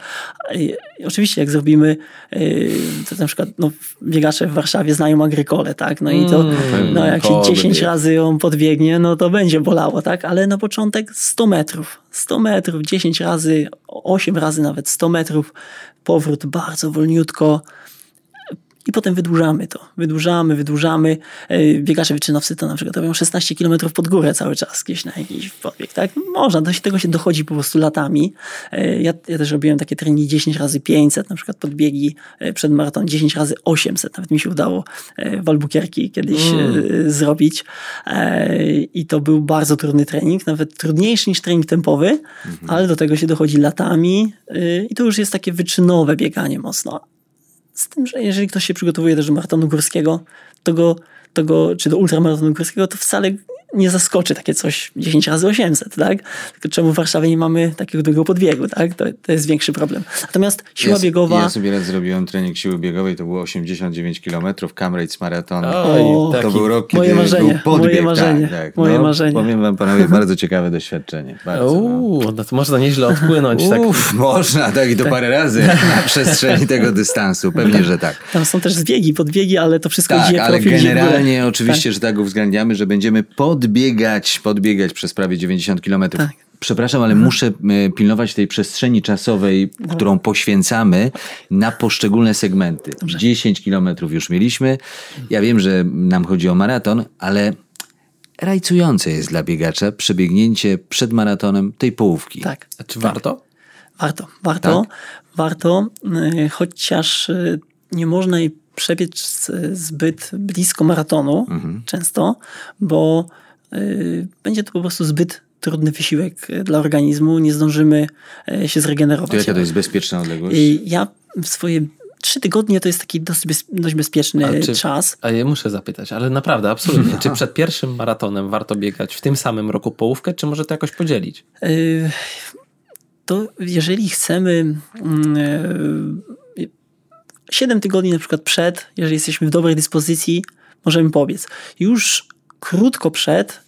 I, oczywiście jak zrobimy, y, to na przykład no, biegacze w Warszawie znają agrykole, tak? No i to, Mm, no jak się podbieg. 10 razy ją podbiegnie, no to będzie bolało, tak? Ale na początek 100 metrów. 100 metrów, 10 razy, 8 razy nawet 100 metrów. Powrót bardzo wolniutko. I potem wydłużamy to. Wydłużamy, wydłużamy. E, Biegacze wyczynowcy to na przykład robią 16 km pod górę cały czas gdzieś na jakiś podbieg. Tak? Można, do tego się dochodzi po prostu latami. E, Ja, ja też robiłem takie treningi 10 razy 500, na przykład podbiegi e, przed maraton 10 razy 800. Nawet mi się udało w Albuquerque kiedyś e, zrobić. I to był bardzo trudny trening, nawet trudniejszy niż trening tempowy, ale do tego się dochodzi latami i to już jest takie wyczynowe bieganie mocno. Z tym, że jeżeli ktoś się przygotowuje też do maratonu górskiego, to go, to go czy do ultramaratonu górskiego, to wcale nie zaskoczy takie coś 10 razy 800, tak? Tylko czemu w Warszawie nie mamy takiego długiego podbiegu, tak? To, to jest większy problem. Natomiast siła ja, biegowa... Ja sobie raz zrobiłem trening siły biegowej, to było 89 km, Camrates Marathon. O, To taki. był rok, kiedy Moje marzenie, był podbieg. moje marzenie, tak, tak. moje no, marzenie. Powiem wam panowie, bardzo ciekawe doświadczenie. Bardzo, no. Uuu, no to można nieźle odpłynąć. tak. Można, tak i to parę razy <laughs> na przestrzeni tego dystansu. Pewnie, że tak. Tam są też zbiegi, podbiegi, ale to wszystko Tak, idzie ale profil generalnie oczywiście, że tak uwzględniamy, że będziemy podbiegać, podbiegać przez prawie 90 kilometrów. Tak. Przepraszam, ale muszę e, pilnować tej przestrzeni czasowej, którą poświęcamy na poszczególne segmenty. 10 kilometrów już mieliśmy. Ja wiem, że nam chodzi o maraton, ale rajcujące jest dla biegacza przebiegnięcie przed maratonem tej połówki. Tak. A Czy warto? Warto, warto, Tak? warto, y, chociaż y, nie można jej przebiec zbyt blisko maratonu Mhm. często, bo będzie to po prostu zbyt trudny wysiłek y, dla organizmu, nie zdążymy y, się zregenerować. To jaka to jest bezpieczna odległość? I ja w swoje trzy tygodnie to jest taki dość, bez, dość bezpieczny A czy- czas. A ja muszę zapytać, ale naprawdę, absolutnie. Czy przed pierwszym maratonem warto biegać w tym samym roku połówkę, czy może to jakoś podzielić? Y, to jeżeli chcemy mm, y, 7 tygodni na przykład przed, jeżeli jesteśmy w dobrej dyspozycji, możemy pobiec. Już krótko przed,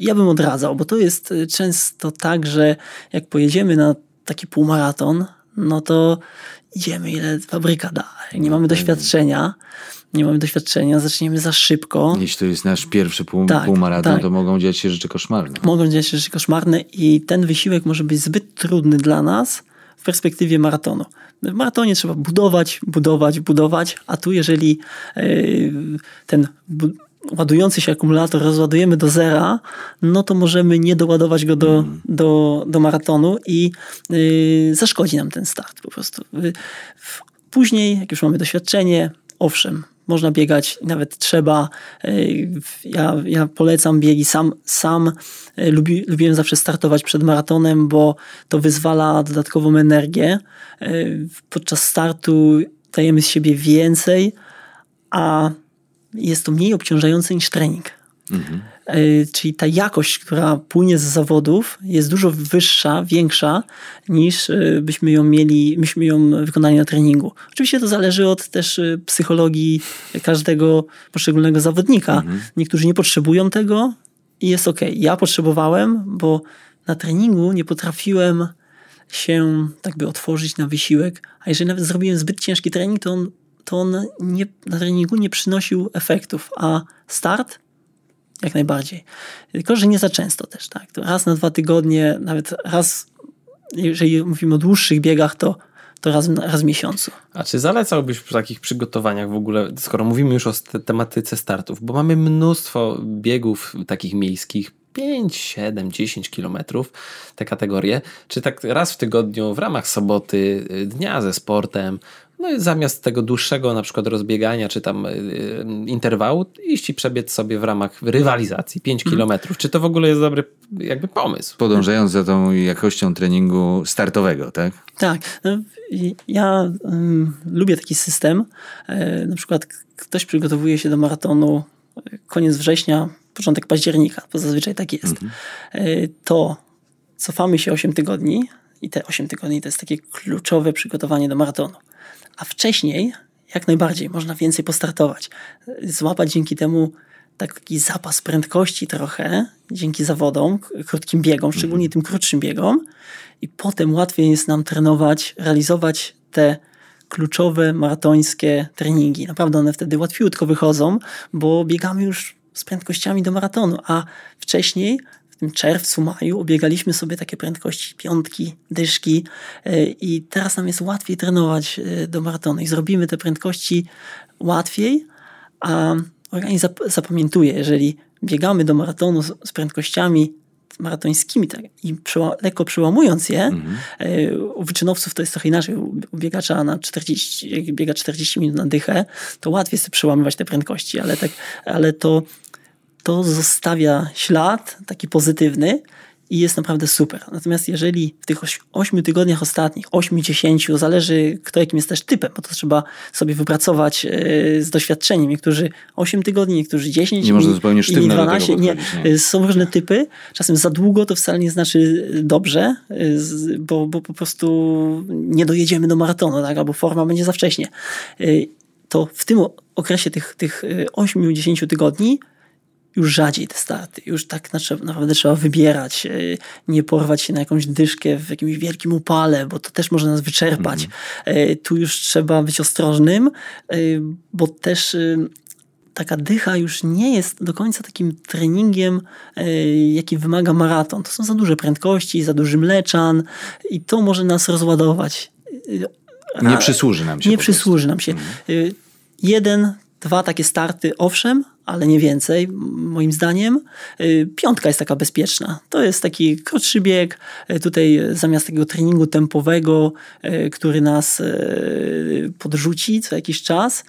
ja bym odradzał, bo to jest y, często tak, że jak pojedziemy na taki półmaraton, no to idziemy ile fabryka da. Nie mamy doświadczenia, nie mamy doświadczenia, zaczniemy za szybko. Jeśli to jest nasz pierwszy pół, Tak, półmaraton, tak. to mogą dziać się rzeczy koszmarne. Mogą dziać się rzeczy koszmarne i ten wysiłek może być zbyt trudny dla nas w perspektywie maratonu. W maratonie trzeba budować, budować, budować, a tu jeżeli yy, ten ładujący się akumulator rozładujemy do zera, no to możemy nie doładować go do, do, do maratonu i yy, zaszkodzi nam ten start po prostu. Później, jak już mamy doświadczenie, owszem, można biegać, nawet trzeba. Yy, Ja, ja polecam biegi. Sam, sam yy, lubi, lubiłem zawsze startować przed maratonem, bo to wyzwala dodatkową energię. Yy, Podczas startu dajemy z siebie więcej, a jest to mniej obciążające niż trening. E, Czyli ta jakość, która płynie z zawodów, jest dużo wyższa, większa niż e, byśmy ją mieli, byśmy ją wykonali na treningu. Oczywiście to zależy od też e, psychologii każdego poszczególnego zawodnika. Niektórzy nie potrzebują tego i jest ok. Ja potrzebowałem, bo na treningu nie potrafiłem się tak by otworzyć na wysiłek, a jeżeli nawet zrobiłem zbyt ciężki trening, to on, to on nie, na treningu nie przynosił efektów, a start jak najbardziej. Tylko, że nie za często też, tak. To raz na dwa tygodnie, nawet raz, jeżeli mówimy o dłuższych biegach, to, to raz, raz w miesiącu. A czy zalecałbyś w takich przygotowaniach w ogóle, skoro mówimy już o tematyce startów, bo mamy mnóstwo biegów takich miejskich, 5, 7, 10 kilometrów, te kategorie, czy tak raz w tygodniu w ramach soboty, y, dnia ze sportem, no i zamiast tego dłuższego na przykład rozbiegania, czy tam y, y, interwału, iść i przebiec sobie w ramach rywalizacji 5 kilometrów. Czy to w ogóle jest dobry jakby pomysł? Podążając za tą jakością treningu startowego, tak? Tak. No, ja lubię taki system. E, na przykład ktoś przygotowuje się do maratonu e, koniec września, początek października, bo zazwyczaj tak jest. E, to cofamy się 8 tygodni i te 8 tygodni to jest takie kluczowe przygotowanie do maratonu. A wcześniej jak najbardziej można więcej postartować. Złapać dzięki temu taki zapas prędkości trochę, dzięki zawodom, krótkim biegom, szczególnie tym krótszym biegom i potem łatwiej jest nam trenować, realizować te kluczowe maratońskie treningi. Naprawdę one wtedy łatwiutko wychodzą, bo biegamy już z prędkościami do maratonu, a wcześniej tym czerwcu, maju obiegaliśmy sobie takie prędkości piątki, dyszki e, i teraz nam jest łatwiej trenować e, do maratonu i zrobimy te prędkości łatwiej, a organizm zap- zapamiętuje, jeżeli biegamy do maratonu z, prędkościami maratońskimi tak, i przeła- lekko przełamując je, e, u wyczynowców to jest trochę inaczej. U, u biegacza na 40, jak biega 40 minut na dychę, to łatwiej jest przełamywać te prędkości, ale, tak, ale to, to zostawia ślad taki pozytywny i jest naprawdę super. Natomiast jeżeli w tych 8 tygodniach ostatnich, 8-10, zależy kto jakim jest też typem, bo to trzeba sobie wypracować e, z doświadczeniem. Niektórzy 8 tygodni, niektórzy 10 Nie można zupełnie tego 12. Nie, nie? e, są różne typy. Czasem za długo to wcale nie znaczy dobrze, e, z- bo, bo po prostu nie dojedziemy do maratonu, tak? albo forma będzie za wcześnie. To w tym okresie tych, tych 8-10 tygodni już rzadziej te starty. Już tak na- naprawdę trzeba wybierać, e, nie porwać się na jakąś dyszkę w jakimś wielkim upale, bo to też może nas wyczerpać. E, Tu już trzeba być ostrożnym, e, bo też taka dycha już nie jest do końca takim treningiem, jaki wymaga maraton. To są za duże prędkości, za duży mleczan i to może nas rozładować. Nie przysłuży nam się Nie przysłuży nam się. Y, Jeden, dwa takie starty, owszem, ale nie więcej, moim zdaniem. Y, Piątka jest taka bezpieczna. To jest taki krótszy bieg. Y, Tutaj zamiast takiego treningu tempowego, y, który nas podrzuci co jakiś czas,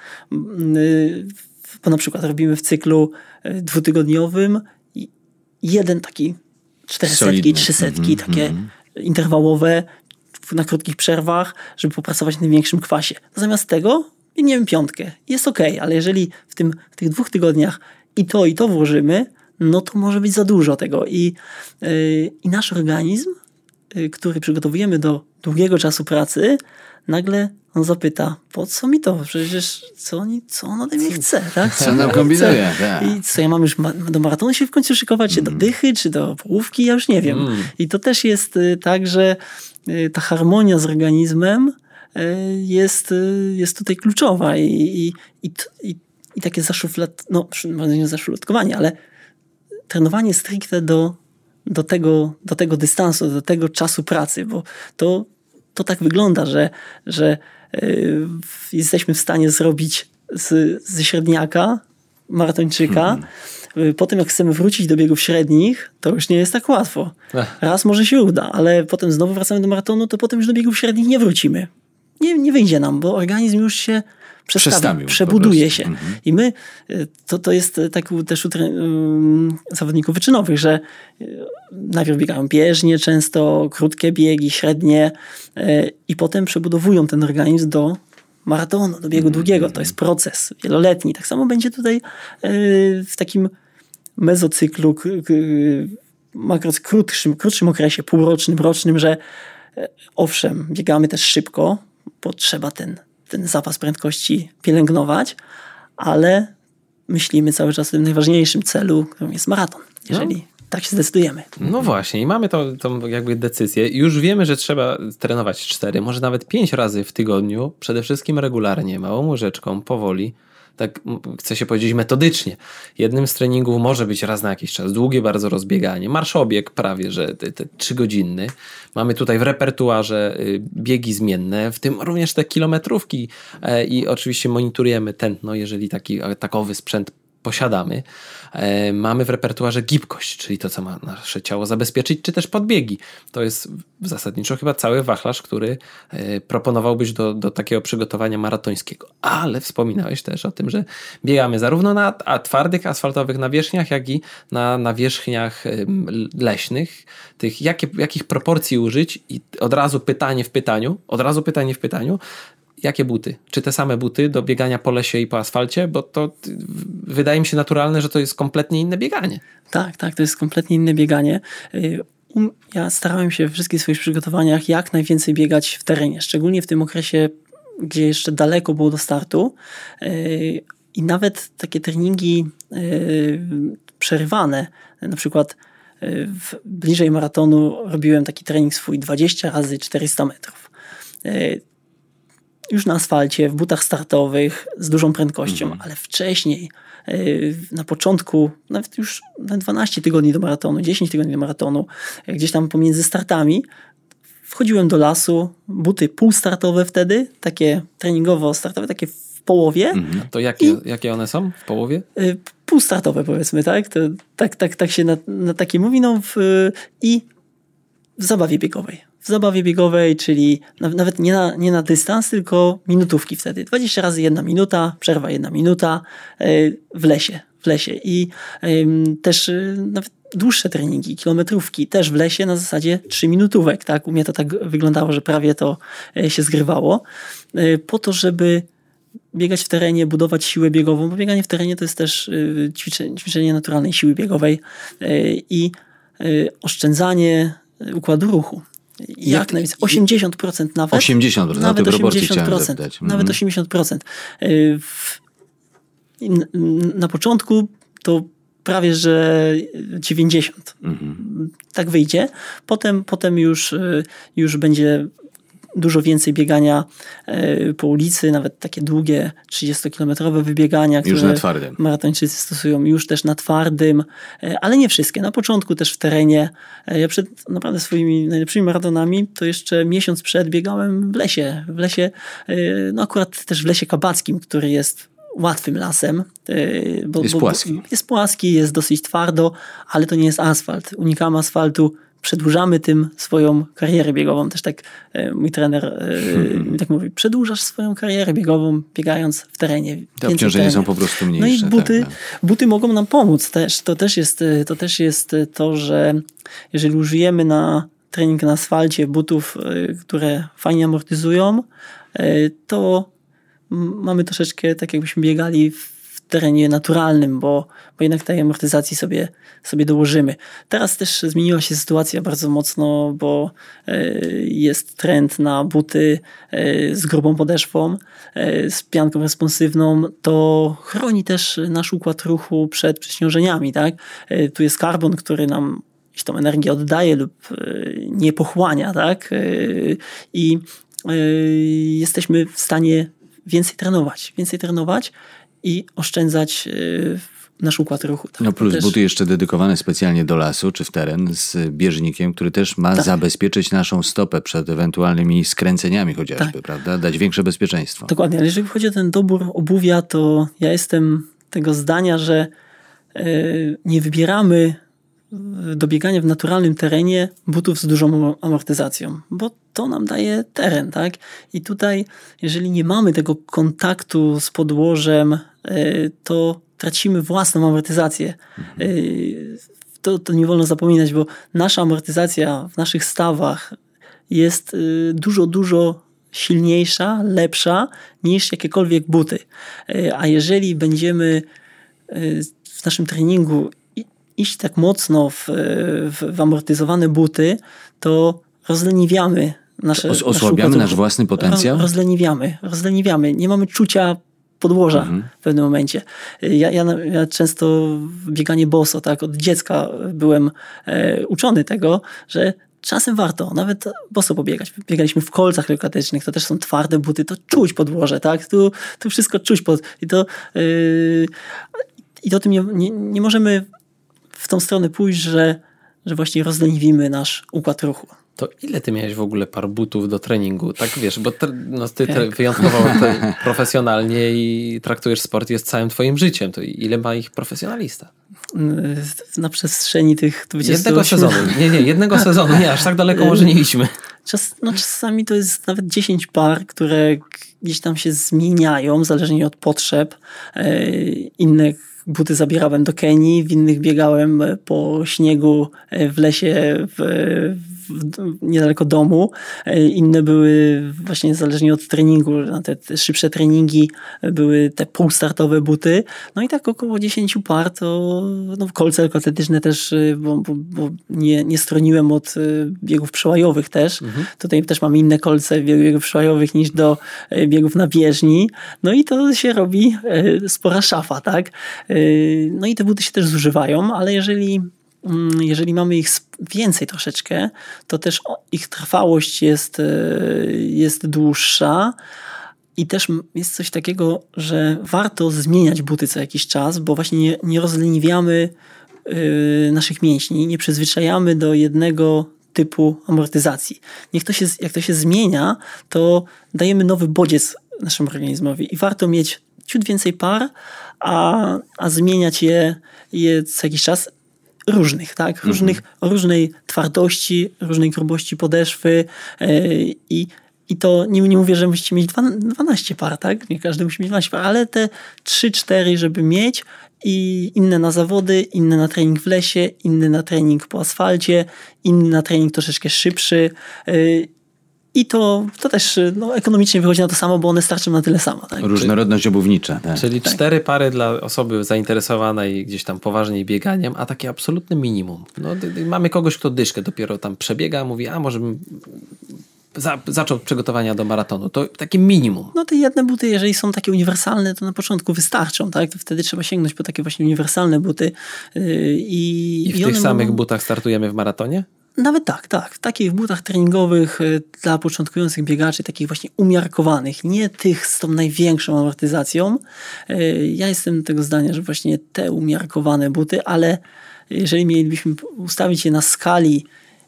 bo na przykład robimy w cyklu dwutygodniowym jeden taki czterysetki, Solidny. trzysetki, takie interwałowe na krótkich przerwach, żeby popracować na największym kwasie. Zamiast tego biegniemy piątkę. Jest ok, ale jeżeli w, tym, w tych dwóch tygodniach i to, i to włożymy, no to może być za dużo tego. I, yy, i nasz organizm y, który przygotowujemy do długiego czasu pracy, nagle on zapyta, po co mi to? Przecież co, oni, co on ode mnie chce, tak? Co on kombinuje, chce? tak. I co, ja mam już ma- do maratonu się w końcu szykować, czy do dychy, czy do połówki, ja już nie wiem. I to też jest y, tak, że y, ta harmonia z organizmem jest, y, jest tutaj kluczowa i, i, i, i, i takie zaszuflad, no może nie zaszufladkowanie, ale trenowanie stricte do, do, tego, do tego dystansu, do tego czasu pracy, bo to, to tak wygląda, że, że y, jesteśmy w stanie zrobić z, ze średniaka maratończyka. Y, Potem jak chcemy wrócić do biegów średnich, to już nie jest tak łatwo. Raz może się uda, ale potem znowu wracamy do maratonu, to potem już do biegów średnich nie wrócimy. Nie, nie wyjdzie nam, bo organizm już się przestawi, Przestawił przebuduje się. I my, y, to, to jest tak u- też u zawodników wyczynowych, że y, najpierw biegają bieżnie, często krótkie biegi, średnie i potem przebudowują ten organizm do maratonu, do biegu długiego. To jest proces wieloletni. Tak samo będzie tutaj w takim mezocyklu, makros krótszym, krótszym okresie, półrocznym, rocznym, że owszem, biegamy też szybko, bo trzeba ten, ten zapas prędkości pielęgnować, ale myślimy cały czas o tym najważniejszym celu, którym jest maraton, jeżeli tak się zdecydujemy. No właśnie, i mamy to, tą jakby decyzję. Już wiemy, że trzeba trenować cztery, może nawet pięć razy w tygodniu, przede wszystkim regularnie, małą łyżeczką, powoli. Tak chcę się powiedzieć metodycznie. Jednym z treningów może być raz na jakiś czas długie bardzo rozbieganie, marszobieg prawie, że te, te trzygodzinny. Mamy tutaj w repertuarze y, biegi zmienne, w tym również te kilometrówki e, i oczywiście monitorujemy tętno, jeżeli taki takowy sprzęt posiadamy. E, Mamy w repertuarze gibkość, czyli to, co ma nasze ciało zabezpieczyć, czy też podbiegi. To jest zasadniczo chyba cały wachlarz, który e, proponowałbyś do, do takiego przygotowania maratońskiego. Ale wspominałeś też o tym, że biegamy zarówno na twardych, asfaltowych nawierzchniach, jak i na nawierzchniach leśnych. Tych, jakie, jakich proporcji użyć i od razu pytanie w pytaniu, od razu pytanie w pytaniu, Jakie buty? Czy te same buty do biegania po lesie i po asfalcie? Bo to w- wydaje mi się naturalne, że to jest kompletnie inne bieganie. Tak, tak, to jest kompletnie inne bieganie. Um- Ja starałem się we wszystkich swoich przygotowaniach jak najwięcej biegać w terenie, szczególnie w tym okresie, gdzie jeszcze daleko było do startu. Y, I nawet takie treningi y, przerywane, na przykład y, w, bliżej maratonu robiłem taki trening swój 20 razy 400 metrów. Już na asfalcie, w butach startowych, z dużą prędkością, ale wcześniej, yy, na początku, nawet już na 12 tygodni do maratonu, 10 tygodni do maratonu, yy, gdzieś tam pomiędzy startami, wchodziłem do lasu, buty półstartowe wtedy, takie treningowo-startowe, takie w połowie, To jakie, jakie one są w połowie? y, półstartowe powiedzmy, tak? To, tak, tak, tak się na, na takie mówi, no w, i w zabawie biegowej. W zabawie biegowej, czyli na, nawet nie na, nie na dystans, tylko minutówki wtedy. 20 razy jedna minuta, przerwa jedna minuta y, w lesie. W lesie. I też y, nawet dłuższe treningi, kilometrówki też w lesie na zasadzie 3 minutówek. Tak? U mnie to tak wyglądało, że prawie to y, się zgrywało. Po to, żeby biegać w terenie, budować siłę biegową, bo bieganie w terenie to jest też ćwiczenie, ćwiczenie naturalnej siły biegowej i oszczędzanie układu ruchu. Jak, Jak- najwięcej, 80% nawet. 80%, na nawet proporcje 80%, chciałem zapytać. Nawet Mhm. 80%. Y, w- Na początku to prawie, że 90. Mhm. Tak wyjdzie. Potem, potem już, y, już będzie dużo więcej biegania y, po ulicy, nawet takie długie 30-kilometrowe wybiegania, Już które na twardym. maratończycy stosują już też na twardym, y, ale nie wszystkie. Na początku też w terenie. Y, Ja przed naprawdę swoimi najlepszymi maratonami to jeszcze miesiąc przed biegałem w lesie. W lesie, no akurat też w lesie kabackim, który jest łatwym lasem. Bo, Jest bo- płaski. Jest płaski, jest dosyć twardo, ale to nie jest asfalt. Unikamy asfaltu, przedłużamy tym swoją karierę biegową. Też tak e, mój trener mi tak mówi, przedłużasz swoją karierę biegową, biegając w terenie. Te obciążenia są po prostu No i mniejsze. buty, tak, tak. buty mogą nam pomóc też. To też, jest, e, to też jest to, że jeżeli użyjemy na trening na asfalcie butów, które fajnie amortyzują, to mamy troszeczkę tak jakbyśmy biegali w terenie naturalnym, bo, bo jednak tej amortyzacji sobie, sobie dołożymy. Teraz też zmieniła się sytuacja bardzo mocno, bo e, jest trend na buty e, z grubą podeszwą, e, z pianką responsywną. To chroni też nasz układ ruchu przed przeciążeniami. Tak? Tu jest karbon, który nam tą energię oddaje lub nie pochłania. Tak? I jesteśmy w stanie więcej trenować, więcej trenować i oszczędzać y, nasz układ ruchu. Tak? No plus też... buty jeszcze dedykowane specjalnie do lasu czy w teren z bieżnikiem, który też ma tak. zabezpieczyć naszą stopę przed ewentualnymi skręceniami chociażby, tak. prawda? Dać większe bezpieczeństwo. Dokładnie, ale jeżeli chodzi o ten dobór obuwia, to ja jestem tego zdania, że y, nie wybieramy do biegania w naturalnym terenie butów z dużą amortyzacją, bo to nam daje teren, tak? I tutaj, jeżeli nie mamy tego kontaktu z podłożem, to tracimy własną amortyzację. E, to, to nie wolno zapominać, bo nasza amortyzacja w naszych stawach jest e, dużo, dużo silniejsza, lepsza niż jakiekolwiek buty. A jeżeli będziemy w naszym treningu iść tak mocno w, w, w amortyzowane buty, to rozleniwiamy nasze. Os osłabiamy nasz, własny potencjał? Roz, rozleniwiamy, rozleniwiamy. Nie mamy czucia podłoża mhm. w pewnym momencie. Ja, ja, ja, często bieganie boso, tak, od dziecka byłem e, uczony tego, że czasem warto nawet boso pobiegać. Biegaliśmy w kolcach lekatycznych, to też są twarde buty, to czuć podłoże, tak, tu, tu wszystko czuć pod, i to, yy, i to o tym nie, nie, nie możemy w tą stronę pójść, że, że właśnie rozleniwimy nasz układ ruchu. To ile ty miałeś w ogóle par butów do treningu? Tak wiesz, bo no, ty tak. wyjątkowo <laughs> profesjonalnie i traktujesz sport jest całym twoim życiem. To ile ma ich profesjonalista? Na przestrzeni tych 28... Jednego sezonu. Nie, nie, jednego sezonu. Nie, aż tak daleko może nie idźmy. Czas, no, czasami to jest nawet 10 par, które gdzieś tam się zmieniają, zależnie od potrzeb. E, inne buty zabierałem do Kenii, w innych biegałem po śniegu w lesie w, niedaleko domu. E, inne były właśnie zależnie od treningu, na te, szybsze treningi były te półstartowe buty. No i tak około 10 par to no, kolce lekkoatletyczne też, e, bo, bo, bo, nie, nie stroniłem od e, biegów przełajowych też. Mhm. Tutaj też mamy inne kolce biegów przełajowych niż do biegów na bieżni. No i to się robi spora szafa, tak? No i te buty się też zużywają, ale jeżeli jeżeli mamy ich więcej troszeczkę, to też ich trwałość jest, e, jest dłuższa. I też jest coś takiego, że warto zmieniać buty co jakiś czas, bo właśnie nie, nie rozleniwiamy yy, naszych mięśni, nie przyzwyczajamy do jednego typu amortyzacji. Niech to się, jak to się zmienia, to dajemy nowy bodziec naszemu organizmowi i warto mieć ciut więcej par, a, a zmieniać je, je co jakiś czas różnych, tak? Mhm. Różnych, o różnej twardości, różnej grubości podeszwy yy, i i to nie, nie mówię, że musicie mieć 12 par, tak? Nie każdy musi mieć 12 par, ale te 3-4, żeby mieć i inne na zawody, inne na trening w lesie, inny na trening po asfalcie, inny na trening troszeczkę szybszy. I to, to też no, ekonomicznie wychodzi na to samo, bo one starczą na tyle samo. Tak? Różnorodność obuwnicza. Tak. Czyli tak. cztery pary dla osoby zainteresowanej gdzieś tam poważniej bieganiem, a takie absolutne minimum. No, mamy kogoś, kto dyszkę dopiero tam przebiega, mówi, a może bym za, zaczął przygotowania do maratonu. To takie minimum. No te jedne buty, jeżeli są takie uniwersalne, to na początku wystarczą, tak? To wtedy trzeba sięgnąć po takie właśnie uniwersalne buty. Yy, I, I w i tych samych mogą... butach startujemy w maratonie? Nawet tak, tak. W takich butach treningowych y, dla początkujących biegaczy, takich właśnie umiarkowanych, nie tych z tą największą amortyzacją. Y, ja jestem tego zdania, że właśnie te umiarkowane buty, ale jeżeli mielibyśmy ustawić je na skali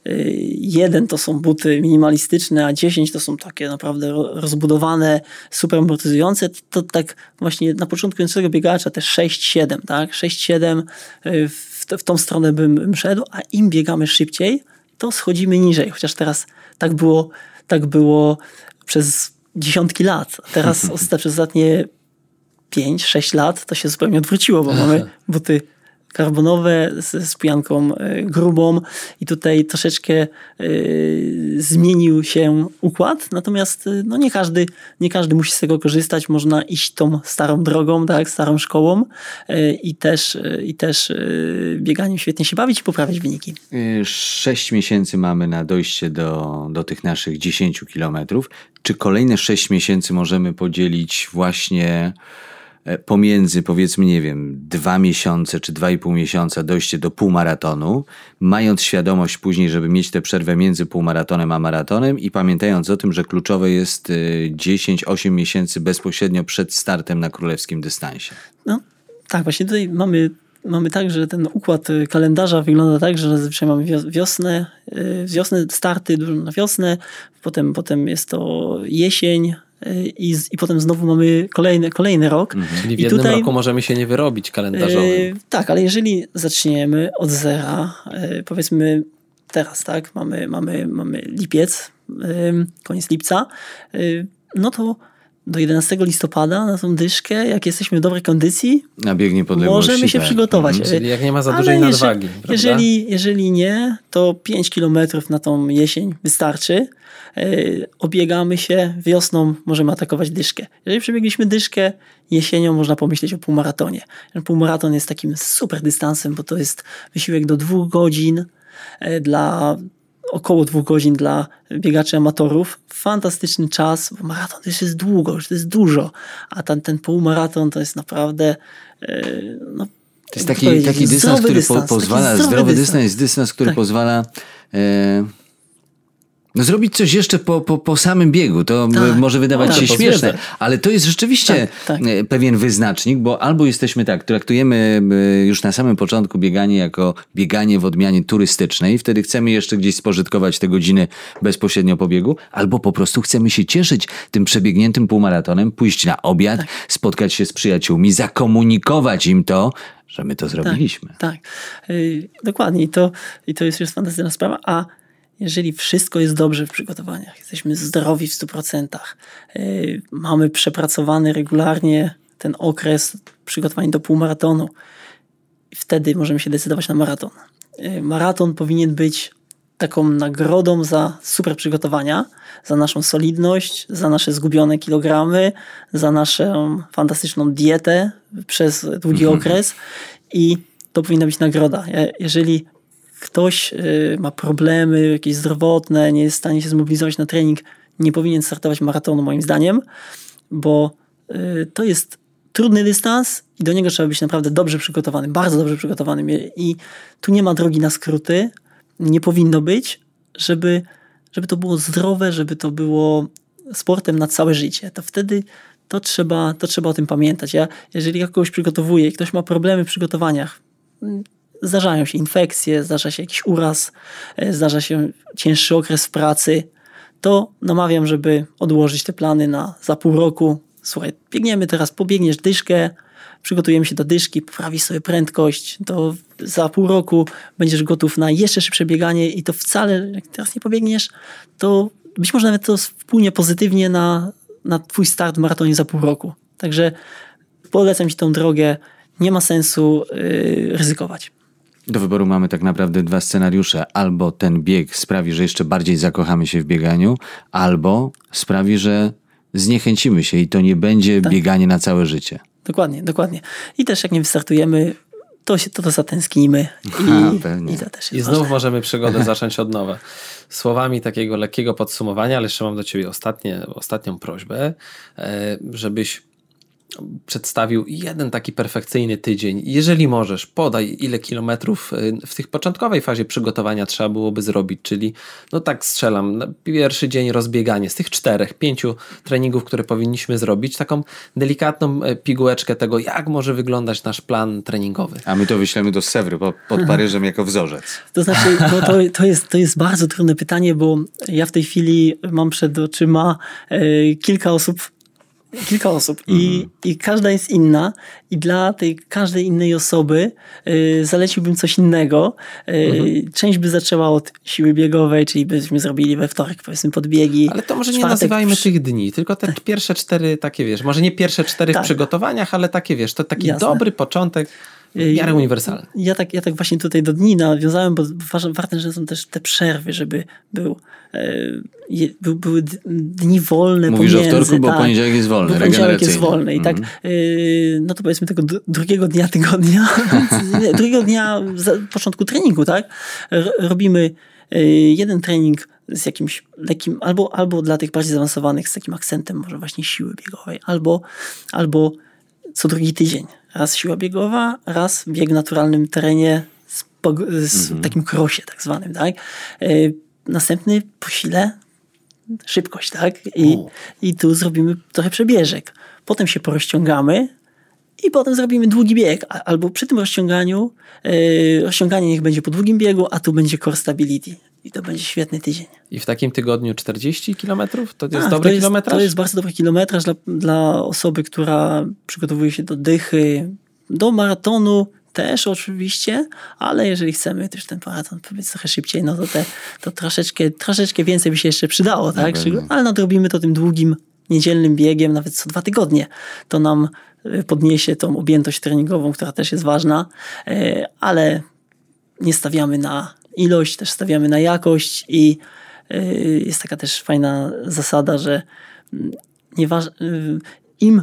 y, jeden to są buty minimalistyczne, a 10 to są takie naprawdę rozbudowane, super amortyzujące, to, to tak właśnie na początkującego biegacza te 6-7, tak? 6-7 w, w tą stronę bym, bym szedł, a im biegamy szybciej, to schodzimy niżej. Chociaż teraz tak było, tak było przez dziesiątki lat. Teraz przez <laughs> ostatnie 5-6 lat to się zupełnie odwróciło, bo mamy buty karbonowe z, z pianką e, grubą i tutaj troszeczkę e, zmienił się układ, natomiast e, no nie, każdy, nie każdy musi z tego korzystać, można iść tą starą drogą, tak, starą szkołą e, i też, i też e, bieganiem świetnie się bawić i poprawiać wyniki. Y, Sześć miesięcy mamy na dojście do, do tych naszych 10 kilometrów. Czy kolejne sześć miesięcy możemy podzielić właśnie pomiędzy powiedzmy, nie wiem, dwa miesiące czy dwa i pół miesiąca dojście do półmaratonu, mając świadomość później, żeby mieć tę przerwę między półmaratonem a maratonem i pamiętając o tym, że kluczowe jest y, 10-8 miesięcy bezpośrednio przed startem na królewskim dystansie. No tak, właśnie tutaj mamy, mamy tak, że ten układ y, kalendarza wygląda tak, że zazwyczaj mamy wios- wiosnę, wiosnę starty na wiosnę, potem, potem jest to jesień i, z- i potem znowu mamy kolejny, kolejny rok. Czyli w I jednym tutaj- roku możemy się nie wyrobić kalendarzowym. Yy, tak, ale jeżeli zaczniemy od zera, yy, powiedzmy teraz, tak, mamy, mamy, mamy lipiec, yy, koniec lipca, no to do 11 listopada na tą dyszkę, jak jesteśmy w dobrej kondycji, możemy się tak. przygotować. Mhm. Czyli jak nie ma za Ale dużej jeżeli- nadwagi. prawda? Jeżeli, jeżeli nie, to 5 kilometrów na tą jesień wystarczy. Yy, obiegamy się, wiosną możemy atakować dyszkę. Jeżeli przebiegliśmy dyszkę, jesienią można pomyśleć o półmaratonie. Półmaraton jest takim super dystansem, bo to jest wysiłek do dwóch godzin e, dla około dwóch godzin dla biegaczy amatorów. Fantastyczny czas, bo maraton to już jest długo, już to jest dużo, a ten, ten półmaraton to jest naprawdę e, no, To jest taki, taki dystans, zdrowy który dystans, po, pozwala, zdrowy, dystans jest dystans, który Tak. pozwala e, no zrobić coś jeszcze po, po, po samym biegu. To Tak. może wydawać Tak, się po śmieszne, ale to jest rzeczywiście Tak, tak. e, pewien wyznacznik, bo albo jesteśmy tak, traktujemy e, już na samym początku bieganie jako bieganie w odmianie turystycznej, wtedy chcemy jeszcze gdzieś spożytkować te godziny bezpośrednio po biegu, albo po prostu chcemy się cieszyć tym przebiegniętym półmaratonem, pójść na obiad, Tak. spotkać się z przyjaciółmi, zakomunikować im to, że my to zrobiliśmy. Tak, y, dokładnie. I to, I to jest już fantastyczna sprawa. A jeżeli wszystko jest dobrze w przygotowaniach, jesteśmy zdrowi w 100%, y, mamy przepracowany regularnie ten okres przygotowania do półmaratonu, wtedy możemy się decydować na maraton. Y, Maraton powinien być taką nagrodą za super przygotowania, za naszą solidność, za nasze zgubione kilogramy, za naszą fantastyczną dietę przez długi okres i to powinna być nagroda. Je- Jeżeli ktoś y, ma problemy jakieś zdrowotne, nie jest w stanie się zmobilizować na trening, nie powinien startować maratonu moim zdaniem, bo y, to jest trudny dystans i do niego trzeba być naprawdę dobrze przygotowanym, bardzo dobrze przygotowanym i tu nie ma drogi na skróty, nie powinno być, żeby, żeby to było zdrowe, żeby to było sportem na całe życie. To wtedy to trzeba, to trzeba o tym pamiętać. Ja, jeżeli ja kogoś przygotowuję i ktoś ma problemy w przygotowaniach, zdarzają się infekcje, zdarza się jakiś uraz, e, zdarza się cięższy okres w pracy, to namawiam, żeby odłożyć te plany na za pół roku. Słuchaj, biegniemy teraz, pobiegniesz dyszkę, przygotujemy się do dyszki, poprawisz sobie prędkość, to za pół roku będziesz gotów na jeszcze szybsze bieganie i to wcale, jak teraz nie pobiegniesz, to być może nawet to wpłynie pozytywnie na, na twój start w maratonie za pół roku. Także polecam ci tą drogę, nie ma sensu yy, ryzykować. Do wyboru mamy tak naprawdę dwa scenariusze. Albo ten bieg sprawi, że jeszcze bardziej zakochamy się w bieganiu, albo sprawi, że zniechęcimy się i to nie będzie Tak. bieganie na całe życie. Dokładnie, dokładnie. I też jak nie wystartujemy, to się to, to zatęsknimy. Ha, I, <laughs> pewnie. i to też jest I znów ważne. możemy przygodę <laughs> zacząć od nowa. Słowami takiego lekkiego podsumowania, ale jeszcze mam do Ciebie ostatnie, ostatnią prośbę, e, żebyś przedstawił jeden taki perfekcyjny tydzień. Jeżeli możesz, podaj ile kilometrów e, w tych początkowej fazie przygotowania trzeba byłoby zrobić, czyli no tak strzelam, pierwszy dzień rozbieganie z tych czterech, pięciu treningów, które powinniśmy zrobić, taką delikatną e, pigułeczkę tego, jak może wyglądać nasz plan treningowy. A my to wyślemy do Sewry pod, pod <laughs> Paryżem jako wzorzec. To znaczy, no to, to, jest, to jest bardzo trudne pytanie, bo ja w tej chwili mam przed oczyma e, kilka osób, kilka osób i, i każda jest inna i dla tej każdej innej osoby e, zaleciłbym coś innego. E, Część by zaczęła od siły biegowej, czyli byśmy zrobili we wtorek powiedzmy podbiegi. Ale to może nie nazywajmy przy- tych dni, tylko te pierwsze cztery takie, wiesz, może nie pierwsze cztery Tak. w przygotowaniach, ale takie, wiesz, to taki Jasne. dobry początek Y, W miarę uniwersalny. Ja tak, ja tak właśnie tutaj do dni nawiązałem, bo ważne, że są też te przerwy, żeby był, e, był, były dni wolne Mówisz o pomiędzy. wtorku, bo tak. poniedziałek jest wolny, Bo poniedziałek jest wolny i tak, y, no to powiedzmy tego drugiego dnia tygodnia, <laughs> drugiego dnia początku treningu, tak? Robimy y, jeden trening z jakimś lekkim, albo, albo dla tych bardziej zaawansowanych z takim akcentem może właśnie siły biegowej, albo, albo co drugi tydzień. Raz siła biegowa, raz bieg w naturalnym terenie z, z Mhm. takim krosie tak zwanym, tak? Y, Następny po sile szybkość, tak? I, I tu zrobimy trochę przebieżek. Potem się porozciągamy i potem zrobimy długi bieg. Albo przy tym rozciąganiu, yy, rozciąganie niech będzie po długim biegu, a tu będzie core stability. I to będzie świetny tydzień. I w takim tygodniu 40 km? To jest Tak, dobry to jest, kilometraż? To jest bardzo dobry kilometraż dla, dla osoby, która przygotowuje się do dychy, do maratonu też oczywiście, ale jeżeli chcemy też ten maraton powiedz trochę szybciej, no to, te, to troszeczkę, troszeczkę więcej by się jeszcze przydało, tak? pewno. Ale nadrobimy to tym długim, niedzielnym biegiem, nawet co dwa tygodnie. To nam y, podniesie tą objętość treningową, która też jest ważna, y, ale nie stawiamy na ilość, też stawiamy na jakość i y, jest taka też fajna zasada, że mm, y, im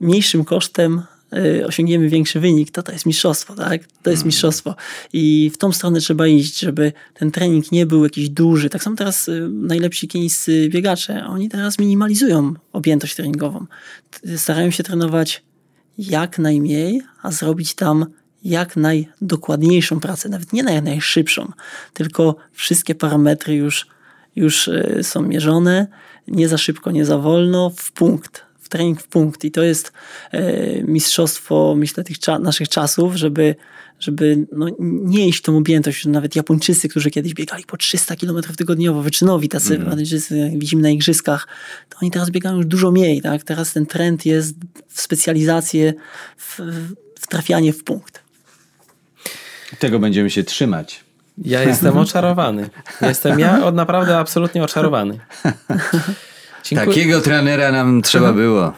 mniejszym kosztem y, osiągniemy większy wynik, to to jest mistrzostwo, tak? To jest mistrzostwo. I w tą stronę trzeba iść, żeby ten trening nie był jakiś duży. Tak samo teraz najlepsi kenijscy biegacze, oni teraz minimalizują objętość treningową. Starają się trenować jak najmniej, a zrobić tam jak najdokładniejszą pracę, nawet nie naj, najszybszą, tylko wszystkie parametry już, już y, są mierzone, nie za szybko, nie za wolno, w punkt, w trening w punkt. I to jest y, mistrzostwo, myślę, tych cza- naszych czasów, żeby, żeby no, nie iść w tą objętość. Nawet Japończycy, którzy kiedyś biegali po 300 km tygodniowo, wyczynowi tacy Japończycy, jak widzimy na igrzyskach, to oni teraz biegają już dużo mniej. Tak? Teraz ten trend jest w specjalizację, w, w trafianie w punkt. Tego będziemy się trzymać. Ja jestem oczarowany. Jestem ja od naprawdę absolutnie oczarowany. <laughs> Dziękuję. Takiego trenera nam trzeba było.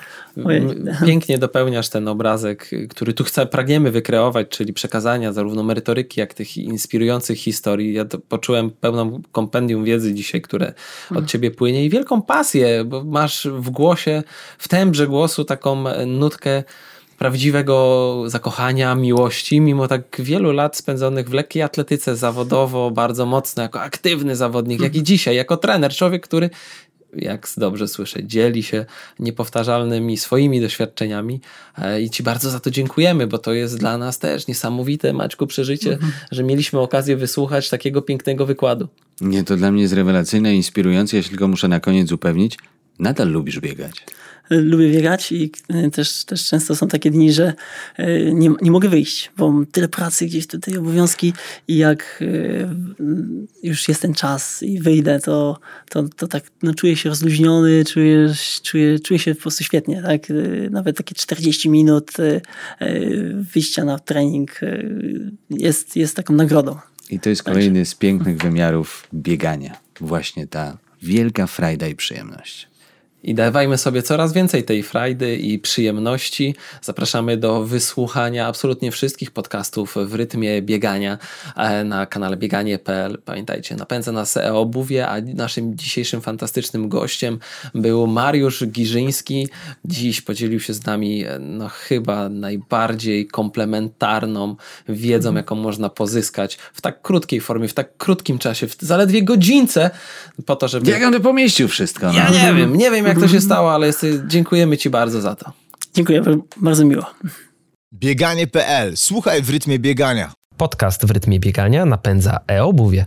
Ojej. Pięknie dopełniasz ten obrazek, który tu chcę, pragniemy wykreować, czyli przekazania zarówno merytoryki, jak tych inspirujących historii. Ja to poczułem pełną kompendium wiedzy dzisiaj, które od ciebie płynie i wielką pasję, bo masz w głosie, w tembrze głosu taką nutkę prawdziwego zakochania, miłości, mimo tak wielu lat spędzonych w lekkiej atletyce zawodowo, bardzo mocno, jako aktywny zawodnik, jak i dzisiaj, jako trener, człowiek, który jak dobrze słyszę, dzieli się niepowtarzalnymi swoimi doświadczeniami e, i Ci bardzo za to dziękujemy, bo to jest dla nas też niesamowite, Maćku, przeżycie, że mieliśmy okazję wysłuchać takiego pięknego wykładu. Nie, to dla mnie jest rewelacyjne, inspirujące. Ja się tylko muszę na koniec upewnić. Nadal lubisz biegać. Lubię biegać i y, też, też często są takie dni, że y, nie, nie mogę wyjść, bo mam tyle pracy, gdzieś tutaj obowiązki i jak y, już jest ten czas i wyjdę, to, to, to tak no, czuję się rozluźniony, czuję, czuję, czuję się po prostu świetnie. Tak? Nawet takie 40 minut wyjścia na trening jest, jest taką nagrodą. I to jest kolejny z pięknych wymiarów biegania. Właśnie ta wielka frajda i przyjemność. I dawajmy sobie coraz więcej tej frajdy i przyjemności. Zapraszamy do wysłuchania absolutnie wszystkich podcastów w rytmie biegania e, na kanale bieganie.pl. Pamiętajcie, napędza nas e-obuwie, a naszym dzisiejszym fantastycznym gościem był Mariusz Giżyński. Dziś podzielił się z nami e, no, chyba najbardziej komplementarną wiedzą, jaką można pozyskać w tak krótkiej formie, w tak krótkim czasie, w zaledwie godzince, po to, żeby... Jak on pomieścił wszystko? No? Ja nie wiem, nie wiem jak to się stało, ale jest, dziękujemy Ci bardzo za to. Dziękuję, bardzo miło. Bieganie.pl. Słuchaj w rytmie biegania. Podcast w rytmie biegania napędza e-obuwie.